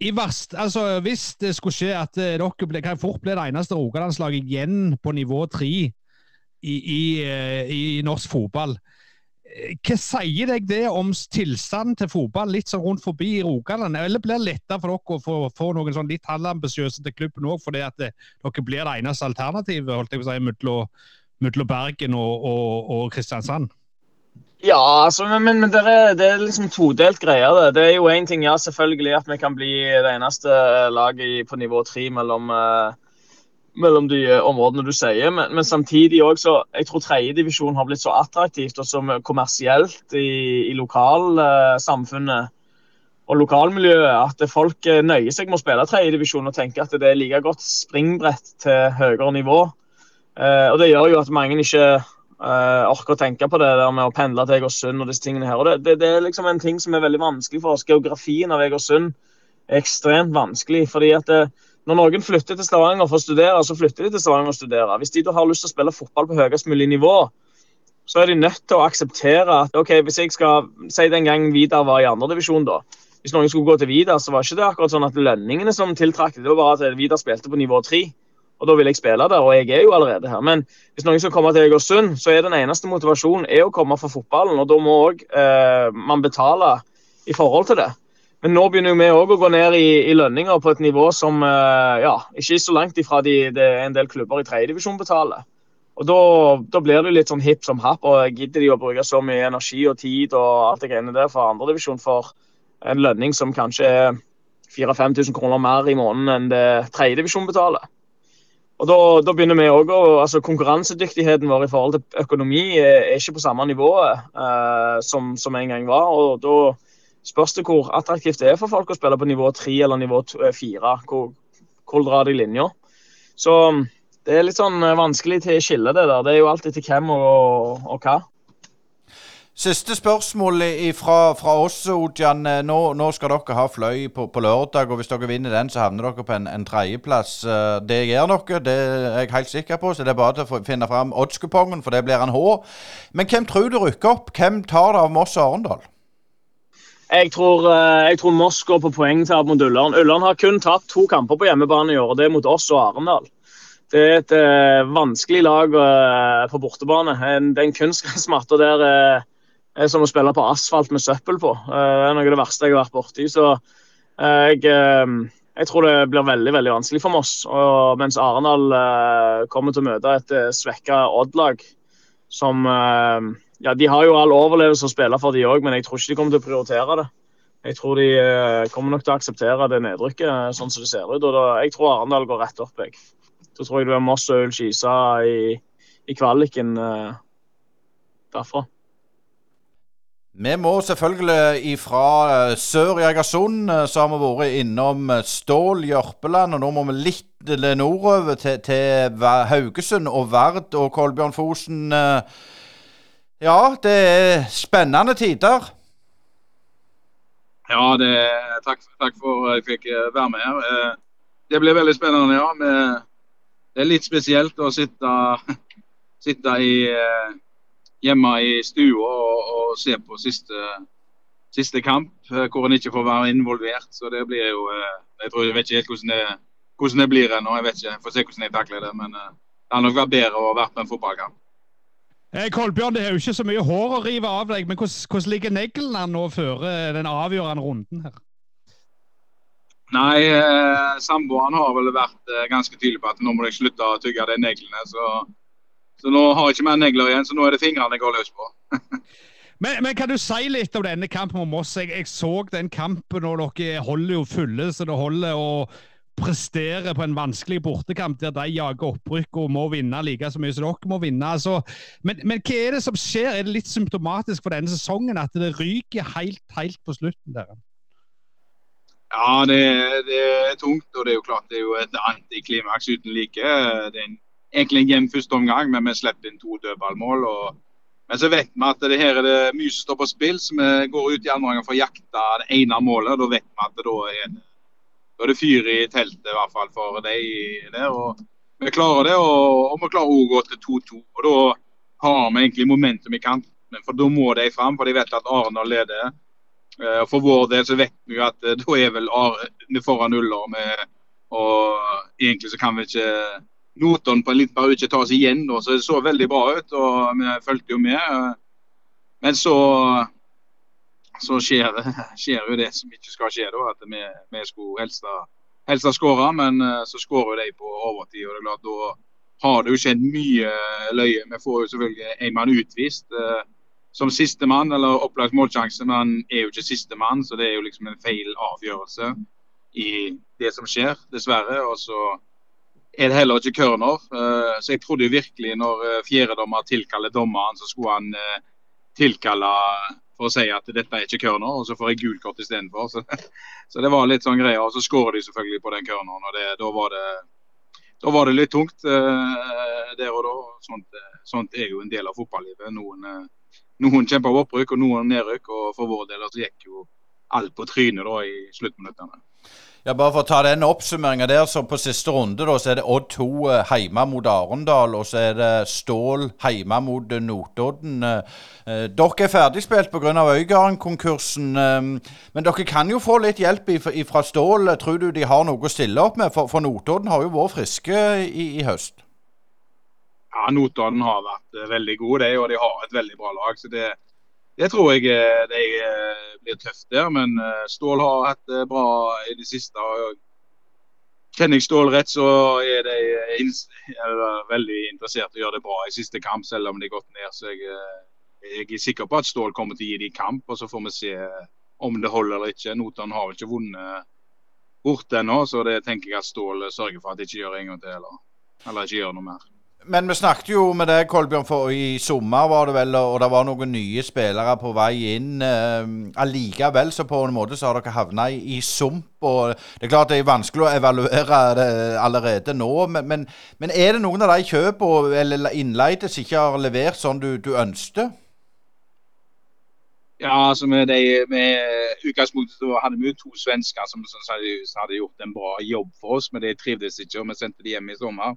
i verst, altså Hvis det skulle skje at eh, dere ble, kan fort bli det eneste Rogalandslaget igjen på nivå tre i, i, eh, i norsk fotball. Eh, hva sier deg det om tilstanden til fotball litt sånn rundt forbi i Rogaland? Eller blir det lettere for dere å få, få noen sånn litt halvambisiøse til klubben òg, fordi at det, eh, dere blir det eneste alternativet holdt jeg på å si, mellom Bergen og, og, og Kristiansand? Ja, altså, men, men, det, er, det, er, liksom todelt greie. Det. det er jo én ting, ja, selvfølgelig, at vi kan bli det eneste laget på nivå tre mellom, uh, mellom de områdene du sier. Men, men samtidig også, jeg tror tredjedivisjon har blitt så attraktivt og så kommersielt i, i lokalsamfunnet. Uh, og lokalmiljøet at folk nøyer seg med å spille tredjedivisjon og tenker at det er like godt springbrett til høyere nivå. Eh, og Det gjør jo at mange ikke eh, orker å tenke på det der med å pendle til Egersund og disse tingene her. Og det, det, det, er liksom en ting som er veldig vanskelig for oss. Geografien av Egersund er ekstremt vanskelig. fordi at det, eh, når noen flytter til Stavanger for å studere, så flytter de til Stavanger og studerer. Hvis de da har lyst til å spille fotball på høyest mulig nivå, så er de nødt til å akseptere at ok, hvis jeg skal si den gangen Vidar var i andredivisjon, da. Hvis noen skulle gå til Vidar, så var ikke det akkurat sånn at lønningene som tiltrakk. Det var bare at Vidar spilte på nivå tre og da vil jeg spille der, og jeg er jo allerede her. Men hvis noen skal komme til Egersund, så er den eneste motivasjonen er å komme for fotballen, og da må òg eh, man betale i forhold til det. Men nå begynner vi òg å gå ned i, i, lønninger på et nivå som eh, ja, ikke er så langt ifra de, det en del klubber i tredjedivisjon betaler. Og da, da, blir det litt sånn hipp som happ, og gidder de å bruke så mye energi og tid og alt det greiene der for andredivisjon for en lønning som kanskje er 4000-5000 kroner mer i måneden enn det tredjedivisjon betaler. Og da, da, begynner vi også, altså Konkurransedyktigheten vår i forhold til økonomi er, er ikke på samme nivå eh, som, som, en gang var. og Da spørs det hvor attraktivt det er for folk å spille på nivå tre eller nivå eh, fire. Hvor, hvor drar de linja? Så det er litt sånn vanskelig til å skille det der. Det er jo alltid til hvem og, og, hva. Siste spørsmål fra, fra oss, Odjan. Nå, nå, skal dere ha fløy på, på, lørdag, og hvis dere vinner den, så havner dere på en, en tredjeplass. Eh, det gjør dere, det er jeg helt sikker på, så det er bare til å finne fram oddskupongen, for det blir en H. Men hvem tror du rykker opp? Hvem tar det av Moss og Arendal? Jeg tror, eh, jeg tror, Moss går på poengtap mot Ulland. Ulland har kun tatt to kamper på hjemmebane i år, og det er mot oss og Arendal. Det er et uh, vanskelig lag uh, på bortebane. En, den kunstgressmatta der uh, er som å spille på asfalt med søppel på. Det er noe av det verste jeg har vært borti. Så jeg, jeg, tror det blir veldig veldig vanskelig for Moss. Og mens Arendal kommer til å møte et svekka Odd-lag som ja, De har jo all overlevelse å spille for, de òg, men jeg tror ikke de kommer til å prioritere det. Jeg tror de kommer nok til å akseptere det nedrykket sånn som det ser ut. og da, Jeg tror Arendal går rett opp. jeg. Så tror jeg det blir Moss og Ull Skisa i, i kvaliken derfra. Vi må selvfølgelig ifra uh, sør i Egersund, så har vi vært innom Stål, Jørpeland, og nå må vi litt nordover til, til Haugesund og Vard og Kolbjørn Fosen. Ja, det er spennende tider. Ja, det, takk, takk, for at jeg fikk være med her. Det blir veldig spennende, ja. Med, det er litt spesielt å sitte, sitte i hjemme i stua og, og se på siste, siste, kamp, eh, hvor en ikke får være involvert. Så det blir jo eh, Jeg tror jeg vet ikke helt hvordan det, hvordan det blir ennå. Jeg vet ikke, jeg får se hvordan jeg takler det. Men eh, det har nok vært bedre å være på en fotballkamp. Eh, Kolbjørn, det er jo ikke så mye hår å rive av deg, men hvordan, hvordan ligger neglene nå før den avgjørende runden her? Nei, eh, samboeren har vel vært eh, ganske tydelig på at nå må jeg slutte å tygge de neglene. Så så nå har jeg ikke mer negler igjen, så nå er det fingrene jeg går løs på. men, men, kan du si litt om denne kampen mot Moss? Jeg, jeg, så den kampen, og dere holder jo fulle så det holder. og prestere på en vanskelig bortekamp der de jager opprykk og må vinne like så mye som dere må vinne. Altså, men, men, hva er det som skjer? Er det litt symptomatisk for denne sesongen at det ryker helt, helt på slutten? der? Ja, det, det, er tungt, og det er jo klart det er jo et antiklimaks uten like. Det er en egentlig en jevn første omgang, men vi slipper inn to dødballmål. Og, men så vet vi at det her er det mye som står på spill, så vi går ut i andre omgang for å jakte det ene målet. Da vet vi at det da er, da er det fyr i teltet, i hvert fall for de der. og Vi klarer det, og, og vi klarer å gå til 2-2. og Da har vi egentlig momentum i kampen, for da må de fram. For de vet at Arendal leder. Eh, og For vår del så vet vi jo at eh, da er vel Arne foran nuller. Og egentlig så kan vi ikke Notodden på en liten periode ikke ta oss igjen. Da, så Det så veldig bra ut, og vi fulgte jo med. Men så, så skjer, skjer, jo det som ikke skal skje, da, at vi, vi skulle helst ha, skåra. Men eh, så skårer de på overtid. og det er klart, Da har det jo skjedd mye løye. Vi får jo selvfølgelig en mann utvist. Eh, som sistemann, eller opplagt målsjanse, men han er jo ikke sistemann, så det er jo liksom en feil avgjørelse i det som skjer, dessverre. Og så er det heller ikke corner. Uh, så jeg trodde jo virkelig når uh, fjerdedommer tilkaller dommeren, så skulle han tilkalle for å si at dette er ikke corner, og så får jeg gult kort istedenfor. Så, så det var litt sånn greia. Og så skårer de selvfølgelig på den corneren, og det, da, var det, da var det litt tungt uh, der og da. Sånt, sånt, er jo en del av fotballivet. Noen, uh, noen kjemper opprykk, og noen nedrykk. Og for vår del så gikk jo alt på trynet da i sluttminuttene. Ja, Bare for å ta den oppsummeringa der, så på siste runde da, så er det Odd 2 eh, hjemme mot Arendal, og så er det Stål hjemme mot eh, Notodden. Eh, eh dere er ferdigspilt pga. Øygarden-konkursen, men dere kan jo få litt hjelp fra Stål. Tror du de har noe å stille opp med? For, for Notodden har jo vært friske i, i høst. Ja, Notodden har vært veldig gode, de, og de har et veldig bra lag. så det det tror jeg eh, eh, tøft der, men eh, Stål har hatt det bra i det siste. Kjenner jeg Stål rett, så er de er veldig interessert i å gjøre det bra i siste kamp, selv om de har gått ned. Så jeg, jeg, er sikker på at Stål kommer til å gi dem kamp, og så får vi se om det holder eller ikke. Notene har ikke vunnet borte ennå, så det tenker jeg at Stål sørger for at de ikke gjør en gang til. Eller, eller ikke gjør noe mer. Men vi snakket jo med deg, Kolbjørn, for i sommer var det vel, og det var noen nye spillere på vei inn. Eh, allikevel så på en måte så har dere havna i, i, sump. og Det er klart det er vanskelig å evaluere det allerede nå, men, men, men er det noen av de kjøpene eller innleide som ikke har levert sånn du, du ønsket? Ja, altså med, de, med utgangspunktet hadde vi jo to svensker som, som, hadde gjort en bra jobb for oss, men de trivdes ikke, og vi sendte de hjem i sommer.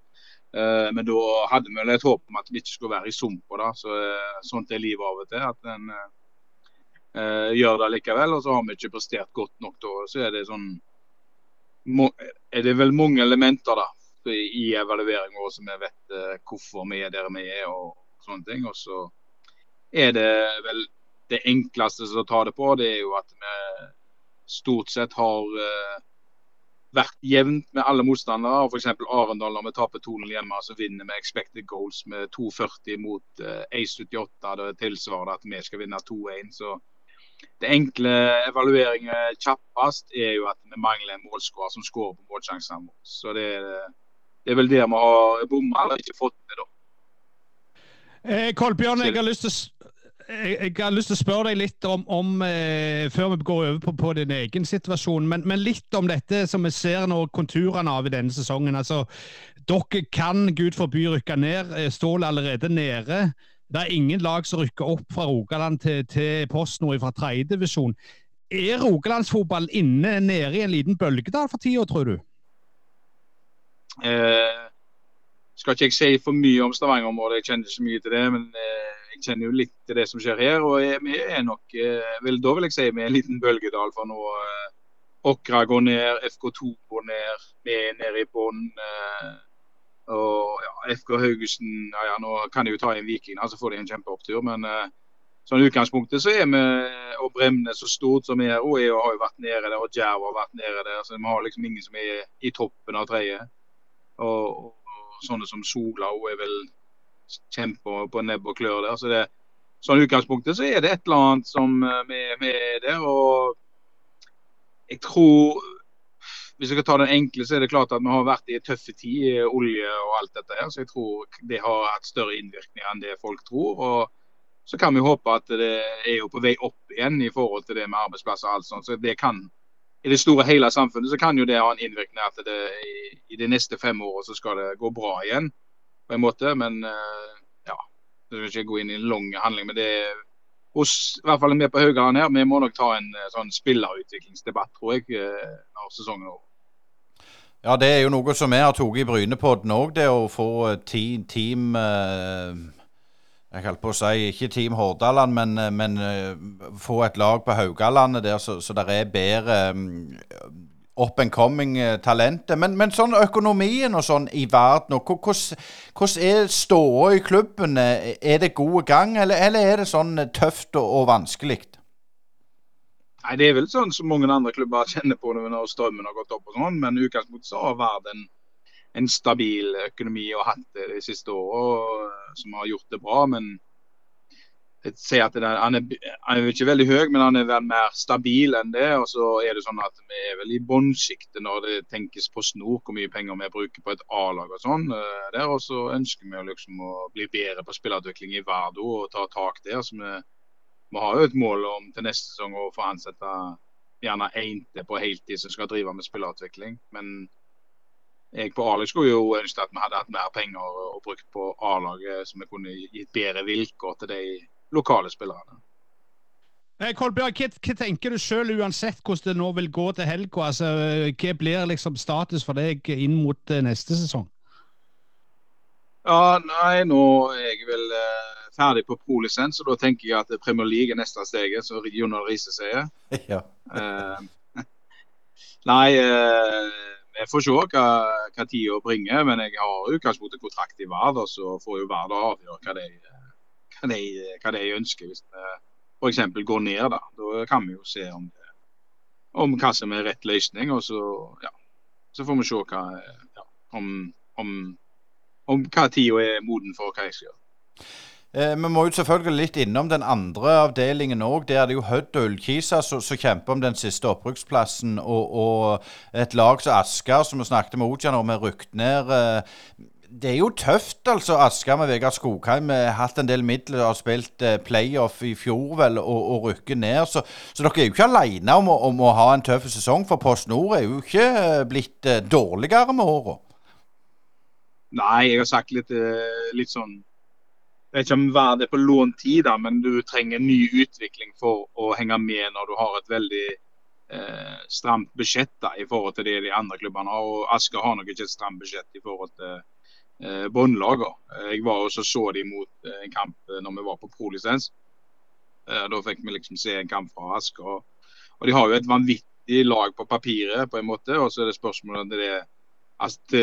Eh, men da hadde vi et håp om at vi ikke skulle være i sumpa. da, så eh, Sånt er livet av og til. at en uh, gjør det likevel. Og så har vi ikke prestert godt nok da. Så er det sånn er det vel mange elementer da, i evalueringen vår som vi vet uh, hvorfor vi er der vi er og sånne ting. Og så er det vel det enkleste som tar det på, det er jo at vi stort sett har uh, vært jevnt med alle motstandere. F.eks. Arendal, når vi taper 2-0 hjemme, så vinner vi expected goals med 2,40 mot eh, 1,78. Det tilsvarer at vi skal vinne 2-1. Så det enkle evalueringen kjappest er jo at vi mangler en målskårer som skårer på målsjansene våre. Så det, det, er vel det vi har bomma eller ikke fått til, da. Eh, Kolbjørn, jeg har lyst til jeg, jeg, har lyst til å spørre deg litt om, om eh, før vi går over på, på din egen situasjon, men, men, litt om dette som vi ser nå konturene av i denne sesongen. Altså, dere kan gud forby rykke ned. Eh, Stål allerede nede. Det er ingen lag som rykker opp fra Rogaland til, til PostNord fra tredjedivisjon. Er rogalandsfotballen inne nede i en liten bølgedal for tida, tror du? Eh, skal ikke jeg si for mye om Stavanger-området, jeg kjenner ikke så mye til det. men eh, jeg kjenner jo litt til det som skjer her. og vi er nok, eh, vel, Da vil jeg si vi er en liten bølgedal. for nå eh, Åkra går ned, FK2 går ned, vi er nede i bånn. Eh, og ja, FK Haugesund ja, ja, Nå kan de jo ta inn Viking, så får de en kjempeopptur. Men sånn utgangspunktet så er vi og Bremnes så stort som vi er. Og EU har jo vært nede der, og Djerv har vært nede der. så Vi har liksom ingen som er i toppen av tredje. Og, og, sånne som Sola er vel kjemper på nebb og klør der. Så det, sånn utgangspunktet så er det et eller annet som med, vi, det. Og jeg tror Hvis jeg skal ta den enkle, så er det klart at vi har vært i en tøffe tid, olje og alt dette her. Så jeg tror det har hatt større innvirkning enn det folk tror. og så kan vi håpe at det er jo på vei opp igjen i forhold til det med arbeidsplasser. og alt sånt. Så det kan, I det store hele samfunnet så kan jo det ha en innvirkning at det, i, i de neste fem årene så skal det gå bra igjen på en måte. Men eh, ja, jeg skal ikke gå inn i en lang handling. Men det er hos i hvert fall vi på Haugaland her, vi må nok ta en eh, sånn spillerutviklingsdebatt, tror jeg, eh, når sesongen er over. Ja, det er jo noe som vi har tatt i Brynepodden òg, det å få team, team Jeg holdt på å si ikke Team Hordaland, men, men få et lag på Haugalandet der så, så det er bedre up and coming-talentet. Eh, men, men, sånn økonomien og sånn i verden, hvordan er ståa i klubben? Eh, er det god gang, eller, eller er det sånn eh, tøft og, og, vanskelig? Nei, Det er vel sånn som mange andre klubber kjenner på det når strømmen har gått opp. og sånn, Men utgangspunktet så har verden en stabil økonomi og hatt det de siste åra, som har gjort det bra. Men sier at det, han, er, han er ikke veldig høy, men han er vel mer stabil enn det. Og så er det sånn at vi er vel i båndsjiktet når det tenkes på snor hvor mye penger vi bruker på et A-lag og sånn. Uh, der, Og så ønsker vi liksom å bli bedre på spillerutvikling i Vardo og ta tak der. så vi, vi har jo et mål om til neste sesong å få ansette gjerne én til på heltid som skal drive med spillerutvikling. Men jeg på A-lag skulle jo ønske at vi hadde hatt mer penger og brukt på A-laget, så vi kunne gitt bedre vilkår til de lokale spillerne. Eh, Kolbjørg, hva, hva, tenker du sjøl, uansett hvordan det nå vil gå til helga? Altså, hva blir liksom status for deg inn mot uh, neste sesong? Ja, nei, nå er jeg vel eh, ferdig på prolisens, og da tenker jeg at Premier League er neste steget, som Jonal Riise sier. Ja. eh, nei, jeg får se hva, hva tida bringer, men jeg har utgangspunktet kontrakt i Vard, og så får jo Vard avgjøre hva de hva de, hva de ønsker. Hvis vi f.eks. går ned, da. Da kan vi jo se om, det, om hva som er rett løsning. Og så, ja, så får vi se hva, ja, om, om, om hva tida er moden for hva jeg skal gjøre. Eh, vi må jo selvfølgelig litt innom den andre avdelingen òg. Der er det jo Hødd og Ullkisa som kjemper om den siste opprykksplassen. Og, og, et lag som Asker, som vi snakket med Ojan om, er rykt ned. Eh, det er jo tøft, altså. Asker med Vegard Skogheim har hatt en del midler og har spilt eh, playoff i fjor vel, og, og rykker ned. Så, så, dere er jo ikke alene om, om, å ha en tøff sesong, for Post Nord er jo ikke eh, blitt eh, dårligere med åra. Nei, jeg har sagt litt, eh, litt sånn Jeg vet ikke om hver det er på lånt tid, da, men du trenger ny utvikling for å henge med når du har et veldig eh, stramt budsjett da, i forhold til det de andre klubbene har. Og Asker har nok ikke et stramt budsjett i forhold til eh. Eh, jeg var også så de mot eh, en kamp eh, når vi var på prolisens. Eh, da fikk vi liksom se en kamp fra Asker. Og de har jo et vanvittig lag på papiret, på en måte. Og så er det spørsmålet om det er at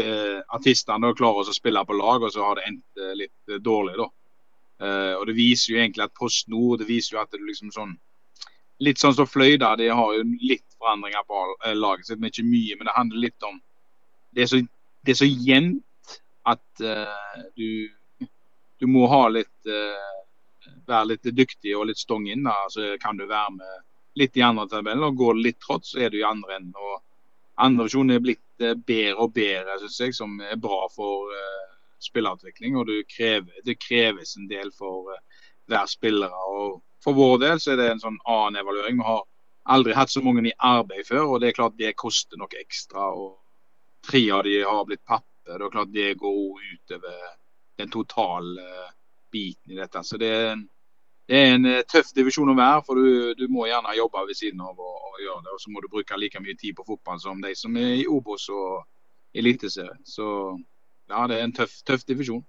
artistene klarer å spille på lag, og så har det endt litt dårlig. da. og Det viser jo egentlig at Post Nord det viser jo at det liksom sånn Litt sånn som Fløyda, de har jo litt forandringer på laget sitt, men ikke mye. Men det handler litt om Det er så, det er så jevnt at uh, du, du, må ha litt uh, være litt dyktig og litt stong inn. Så kan du være med litt i andre tabellen. og Går det litt trått, så er du i andre enden. og Andre divisjon er blitt uh, bedre og bedre, synes jeg, som er bra for spillerutvikling. og krever, det kreves en del for hver spiller. og For vår del så er det en sånn annen evaluering. Vi har aldri hatt så mange i arbeid før, og det er klart det koster noe ekstra. og Tre av de har blitt pappa det er klart det går utover den totale biten i dette. Så det er en, det er en eh, tøff divisjon å være, for du, du må gjerne jobbe ved siden av og, gjøre det. Og så må du bruke like mye tid på fotball som de som er i Obos og Eliteserien. Så ja, det er en tøff, tøff divisjon.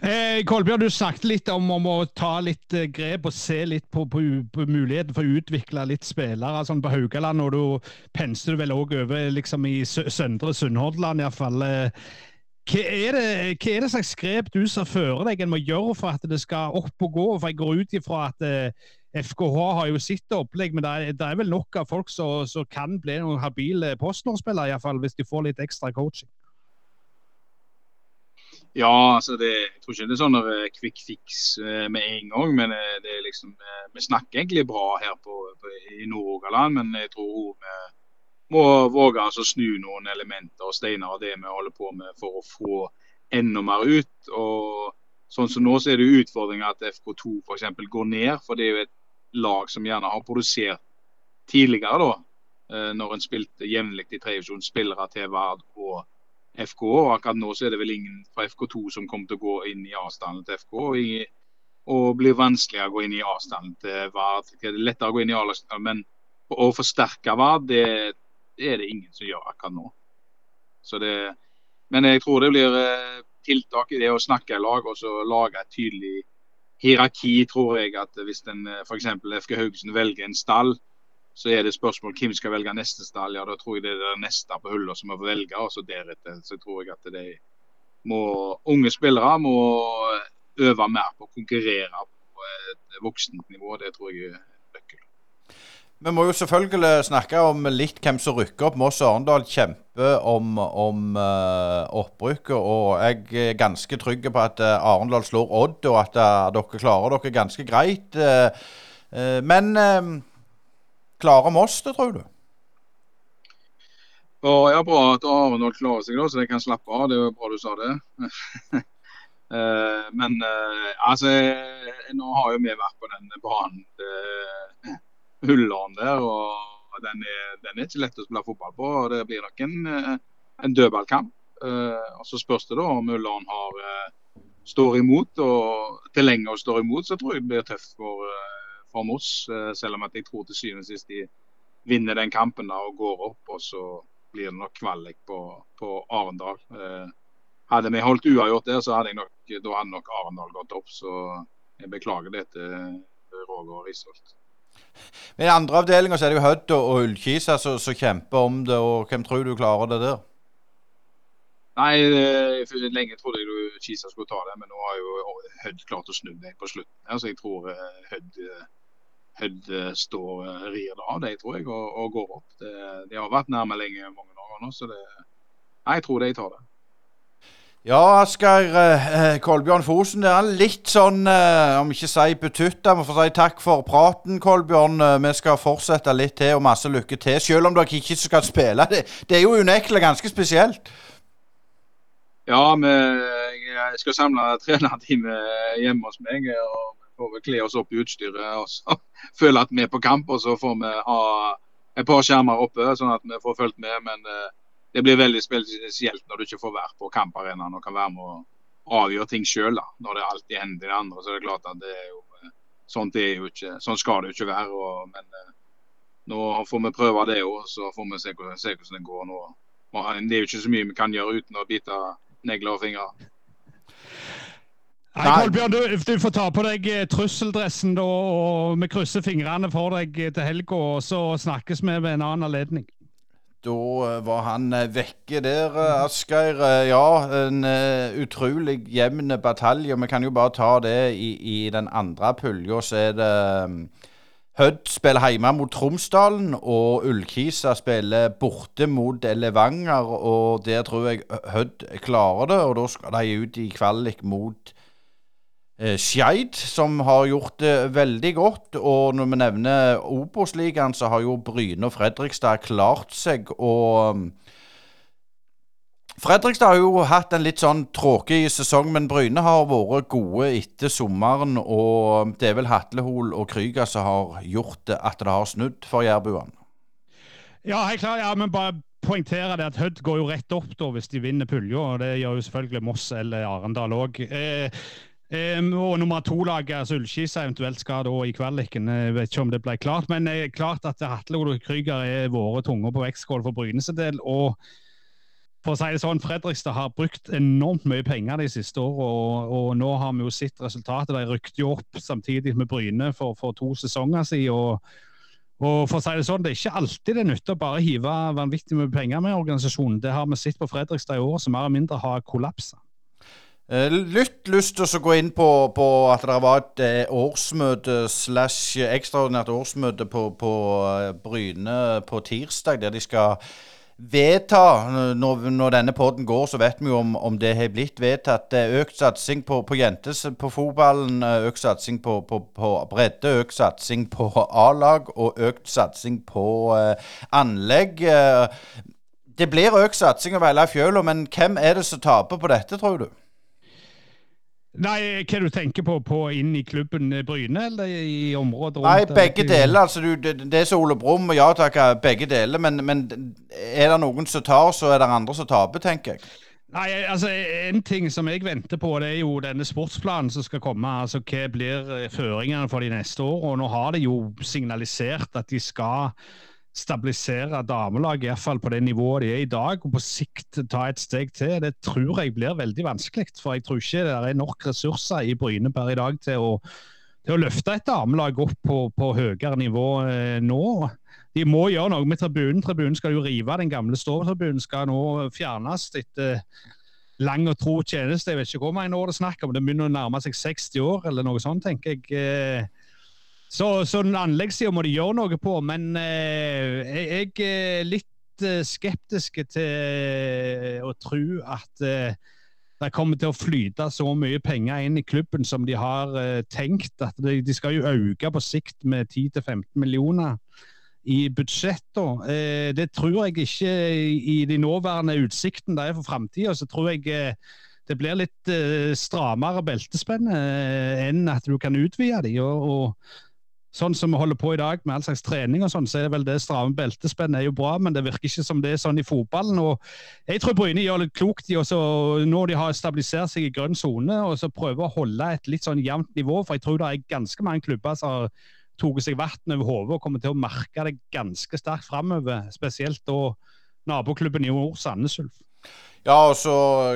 Eh, Kolbjørn, du snakket litt om, om, å ta litt eh, grep og se litt på, på, på, muligheten for å utvikle litt spillere sånn på Haugaland. Og du penser vel òg over liksom, i Søndre Sunnhordland iallfall. Eh, hva er, det, hva er det slags grep du ser for deg en må gjøre for at det skal opp og gå? For Jeg går ut ifra at eh, FKH har jo sitt opplegg, men det er, det er vel nok av folk som kan bli noen habile postnordspillere, iallfall hvis de får litt ekstra coaching. Ja, altså det, jeg tror ikke det er sånn quick fix uh, med en gang. Men uh, det er liksom, vi snakker egentlig bra her på, på, i Nord-Rogaland. Men jeg tror vi må våge altså, snu noen elementer og steiner av det vi holder på med for å få enda mer ut. og Sånn som nå så er det utfordringer at FK2 f.eks. går ned. For det er jo et lag som gjerne har produsert tidligere, da, når en spilte jevnlig i tredje divisjon, spillere til Vard og FK. og Akkurat nå så er det vel ingen fra FK2 som kommer til å gå inn i avstanden til FK. Og, og blir vanskeligere å gå inn i avstanden til Vard. Det er lettere å gå inn i A-lagsavtalen, men å forsterke Vard, det, det, er det ingen som gjør akkurat nå. Det, men jeg tror det blir eh, tiltak i det å snakke i lag og så lage et tydelig hierarki, tror jeg. at Hvis eh, f.eks. FK Haugesund velger en stall, så er det spørsmål hvem skal velge neste stall. Ja, da tror jeg det er det neste på hullet som må velge. og så deretter så tror jeg at de må, unge spillere må øve mer på å konkurrere på et voksent nivå. Det tror jeg er nøkkelen. Vi må jo selvfølgelig snakke om litt hvem som rykker opp. Moss og Arendal kjemper om, om uh, opprykket. Og jeg er ganske trygg på at uh, Arendal slår Odd, og at uh, dere klarer dere ganske greit. men klarer Moss det, tror du? Og ja, Bra at Arendal klarer seg, da, så de kan slappe av. Det er jo bra du sa det. men altså, nå har jo vi vært på den banen Ullern der. og den er, den er, ikke lett å spille fotball på. og Det blir nok en, eh, en dødballkamp. Uh, og Så spørs det da om Ullern uh, står imot. og Til lenge står imot, så tror jeg det blir tøft for, uh, for Moss. selv om at jeg tror til syvende og sist de vinner den kampen da, og går opp. og Så blir det nok kvalik på, på Arendal. hadde vi holdt uavgjort der, så hadde, nok, da hadde nok Arendal gått opp. Så jeg beklager det til Roger Risholt. Men I andre avdelinger så er det jo Hødd og Ullkisa som kjemper om det. og Hvem tror du klarer det der? Nei, eh, lenge trodde jeg du Kisa skulle ta det, men nå har jo Hødd klart å snu det på slutten. Altså, jeg tror eh, Hødd Hødd står rir det av, det tror jeg, og, og går opp. Det, de har vært nærme lenge mange år nå, så det, jeg tror de tar det. Ja, Asgeir eh, Kolbjørn Fosen. Det er litt sånn, eh, om ikke si betutta, men får si takk for praten, Kolbjørn. Eh, vi skal fortsette litt til, og masse lykke til. Selv om dere ikke skal spille. Det, det er jo unektelig ganske spesielt. Ja, vi, jeg skal samle trenerteamet hjemme hos meg. og får vi kle oss opp i utstyret og så føle at vi er på kamp. Og så får vi ha et par skjermer oppe, sånn at vi får fulgt med. men eh, det blir veldig spesielt når du ikke får være på kamparenaen og kan være med å avgjøre ting sjøl. Når det alltid hender det andre. Så er det klart at det er jo eh, sånt er jo ikke, sånn skal det jo ikke være. Og, men eh, nå får vi prøve det òg, så får vi se, se, hvordan det går nå. Det er jo ikke så mye vi kan gjøre uten å bite negler og fingre. Nei, Kolbjørn, du, du, får ta på deg eh, trusseldressen da, og vi krysser fingrene for deg til helga. Så snakkes vi ved en annen anledning. Da eh, var han eh, vekke der, eh, Asgeir. Ja, en utrolig jevn batalje. Vi kan jo bare ta det i, i den andre pulja. Så er det Hødd spiller hjemme mot Tromsdalen, og Ullkisa spiller borte mot Levanger. Og der tror jeg Hødd klarer det, og da skal de ut i kvalik mot eh, Skeid, som har gjort det veldig godt. Og når vi nevner Obos-ligaen, så har jo Bryne og Fredrikstad klart seg. Og um, Fredrikstad har jo hatt en litt sånn tråkig sesong, men Bryne har vært gode etter sommeren. Og det er vel Hatlehol og Krüger som har gjort det at det har snudd for jærbuene. Ja, helt klart. Ja, men bare poengtere det at Hødd går jo rett opp da hvis de vinner pulja. Det gjør jo selvfølgelig Moss eller Arendal òg. Eh, Um, og nummer to-laget, altså Ullskisa, eventuelt skal da i kvaliken. Jeg vet ikke om det ble klart, men det er klart at Hatle og Krüger er våre tunger på vektskål for Brynes del. Og for å si det sånn, Fredrikstad har brukt enormt mye penger de siste årene, og, og, nå har vi jo sett resultatet. De rykket jo opp samtidig med Bryne for, for to sesonger siden. og og for å si Det sånn, det er ikke alltid det nytter å bare hive vanvittig mye penger med organisasjonen. Det har vi sett på Fredrikstad i år, som mer eller mindre har kollapsa. Eh, litt lyst til å gå inn på, på at det var et eh, årsmøte slash ekstraordinært årsmøte på, på eh, Bryne på tirsdag, der de skal vedta når, når denne poden går, så vet vi jo om, om det har blitt vedtatt. Økt satsing på, på jentes på fotballen, økt satsing på, på, på bredde, økt satsing på A-lag og økt satsing på uh, anlegg. det blir økt satsing over hele fjøla, men hvem er det som taper på dette, tror du? Nei, Hva du tenker på, på inn i klubben Bryne, eller i området rundt? Nei, begge deler. altså du, det, det, er så Ole Brumm og ja takk, begge deler. Men, men, er det noen som tar, så er det andre som taper, tenker jeg. Nei, altså En ting som jeg venter på, det er jo denne sportsplanen som skal komme. altså Hva blir føringene for de neste år? Og Nå har de jo signalisert at de skal stabilisere damelaget, iallfall på det nivået de er i dag, og på sikt ta et steg til. Det tror jeg blir veldig vanskelig. For jeg tror ikke det er nok ressurser i Bryne per i dag til å, til å løfte et damelag opp på, på høyere nivå eh, nå. De må gjøre noe med tribunen. Tribunen skal jo rive. Den gamle Stova-tribunen skal nå fjernes etter lang og tro tjeneste. Jeg vet ikke hvor mange år det er snakk om. Det begynner å nærme seg 60 år eller noe sånt, tenker jeg. Eh, så, så anleggssida må de gjøre noe på, men eh, jeg er litt skeptisk uh, til å tro at eh, det kommer til å flyte så mye penger inn i klubben som de har uh, tenkt. at de, de, skal jo øke på sikt med 10-15 millioner i budsjettene. Eh, det tror jeg ikke i de nåværende utsiktene det er for framtida. Så tror jeg eh, det blir litt eh, strammere beltespenn eh, enn at du kan utvide de. Og, og, sånn som vi holder på i dag med all slags trening og sånn, så er det vel det stramme beltespennet er jo bra, men det virker ikke som det er sånn i fotballen. og Jeg tror Bryne gjør litt klokt i også, når de har stabilisert seg i grønn sone, og så prøve å holde et litt sånn jevnt nivå. For jeg tror det er ganske mange klubber som har tatt seg vann over hodet og kommer til å merke det ganske sterkt framover. Spesielt da naboklubben i nord, Sandnes Ulf. Ja, og så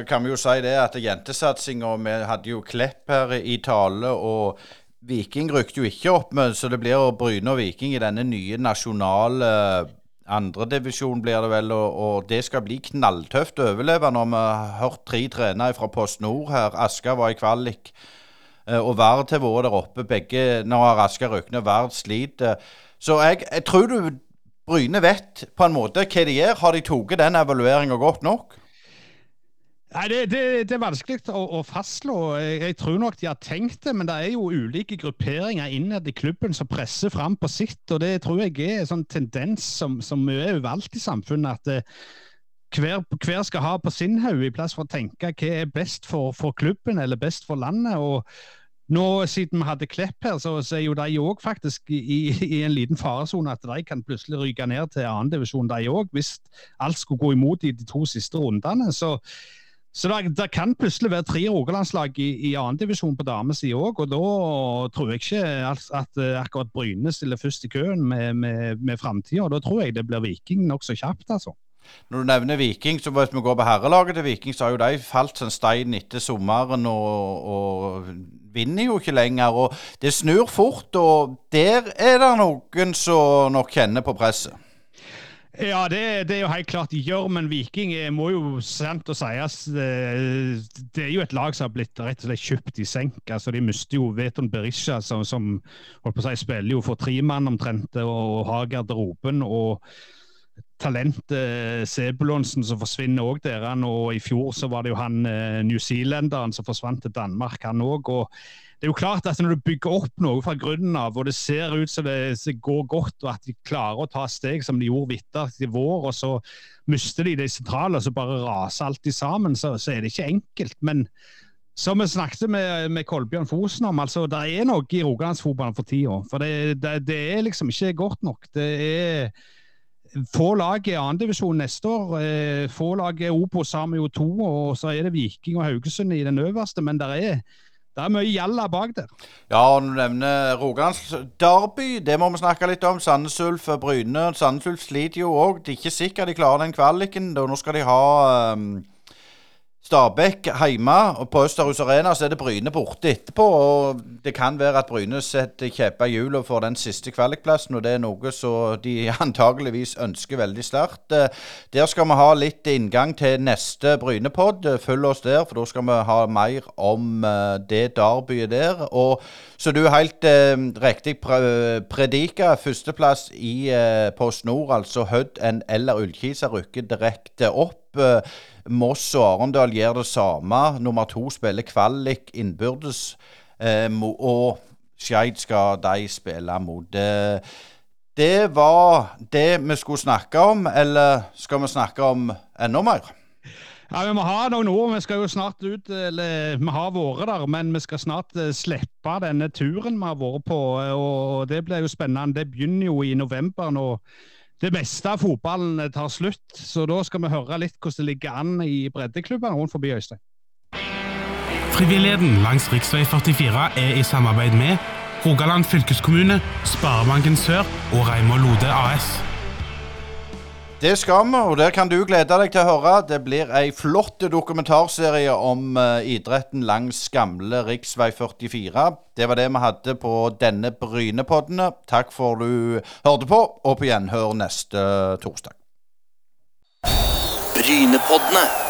kan vi jo si det at jentesatsinga Vi hadde jo Klepp her i tale, og Viking rykte jo ikke opp, med, så det blir Bryne og Viking i denne nye nasjonale andredivisjonen blir det vel. Og, og, det skal bli knalltøft å overleve når vi har hørt tre trenere fra Post Nord her. Asker var i kvalik Eh, og Vard har vært der oppe. Begge Nå har Asker rykket Vard sliter. Så jeg, jeg, tror du Bryne vet på en måte hva de gjør. Har de tatt den evalueringa godt nok? Nei, det, det, det, er vanskelig å, å fastslå. Jeg, jeg, tror nok de har tenkt det, men det er jo ulike grupperinger innad i klubben som presser fram på sitt. og Det tror jeg er en sånn tendens som, som er overalt i samfunnet. at eh, hver, hver, skal ha på sin haug, i plass for å tenke hva er best for, for, klubben eller best for landet. og nå, Siden vi hadde Klepp her, så, så er jo de òg faktisk i, i, en liten faresone. At de kan plutselig ryke ned til annendivisjon, de òg, hvis alt skulle gå imot i de to siste rundene. Så, så det, det, kan plutselig være tre Rogalandslag i, i annendivisjon på damesida òg. Og da tror jeg ikke at, at akkurat Bryne stiller først i køen med, med, med framtida. Da tror jeg det blir Viking nokså kjapt, altså. Når du nevner Viking, så hvis vi går på herrelaget til Viking, så har jo de falt som stein etter sommeren og, og, vinner jo ikke lenger. og Det snur fort, og der er det noen som nok kjenner på presset. Ja, det, det, er jo helt klart de gjør, men Viking må jo sant å sies eh, Det er jo et lag som har blitt rett og slett kjøpt i senk. altså De mister jo Veton Berisha, som, som holdt på å si, spiller jo for tre mann omtrent, og har garderoben. og talentet eh, Sebulonsen som forsvinner òg der. Og I fjor så var det jo han New Zealanderen som forsvant til Danmark, han òg. Det er jo klart at Når du bygger opp noe fra grunnen av, og det ser ut som det, går godt, og at de klarer å ta steg som de gjorde videre i vår, og så mister de det sentrale, og så bare raser alt sammen, så, så, er det ikke enkelt. Men som vi snakket med, med Kolbjørn Fosen om, altså det er noe i rogalandsfotballen for tida. For det, det, det er liksom ikke godt nok. Det er få lag i andredivisjon neste år. Eh, få lag i Obos har vi jo to, og så er det Viking og Haugesund i den øverste. Men det er, det er mye gjalla bak der. Ja, og du nevner Rogalands derby. Det må vi snakke litt om. Sandnes Ulf Bryne. Sandnes Ulf sliter jo òg. Det er ikke sikkert de klarer den kvaliken. Nå skal de ha um Stabæk hjemme, og på Østerhus Arena så er det Bryne borte etterpå. og Det kan være at Bryne setter kjepper i hjulene for den siste kvalikplassen, og det er noe som de antageligvis ønsker veldig sterkt. Der skal vi ha litt inngang til neste Brynepod. Følg oss der, for da skal vi ha mer om eh, det derbyet der. Og så du er helt eh, riktig predika. Førsteplass i eh, Post Nord, altså Hødd eller Ullkisa rykker direkte opp. Eh, Moss og Arendal gjør det samme. Nummer to spiller kvalik innbyrdes. Eh, og Skeid skal de spille mot. Det, det var det vi skulle snakke om, eller skal vi snakke om enda mer? Ja, Vi må ha noen ord. Vi skal jo snart ut, eller vi har vært der, men vi skal snart eh, slippe denne turen vi har vært på. og Det blir jo spennende. Det begynner jo i november nå det meste av fotballen tar slutt. Så da skal vi høre litt hvordan det ligger an i breddeklubbene rundt forbi Øystein. Frivilligheten langs rv. 44 er i samarbeid med Rogaland fylkeskommune, Sparebanken Sør og Reimar Lode AS. Det skal vi, og der kan du glede deg til å høre. Det blir ei flott dokumentarserie om uh, idretten langs gamle rv. 44. Det var det vi hadde på denne Brynepodden. Takk for du hørte på, og på gjenhør neste torsdag. Brynepoddene.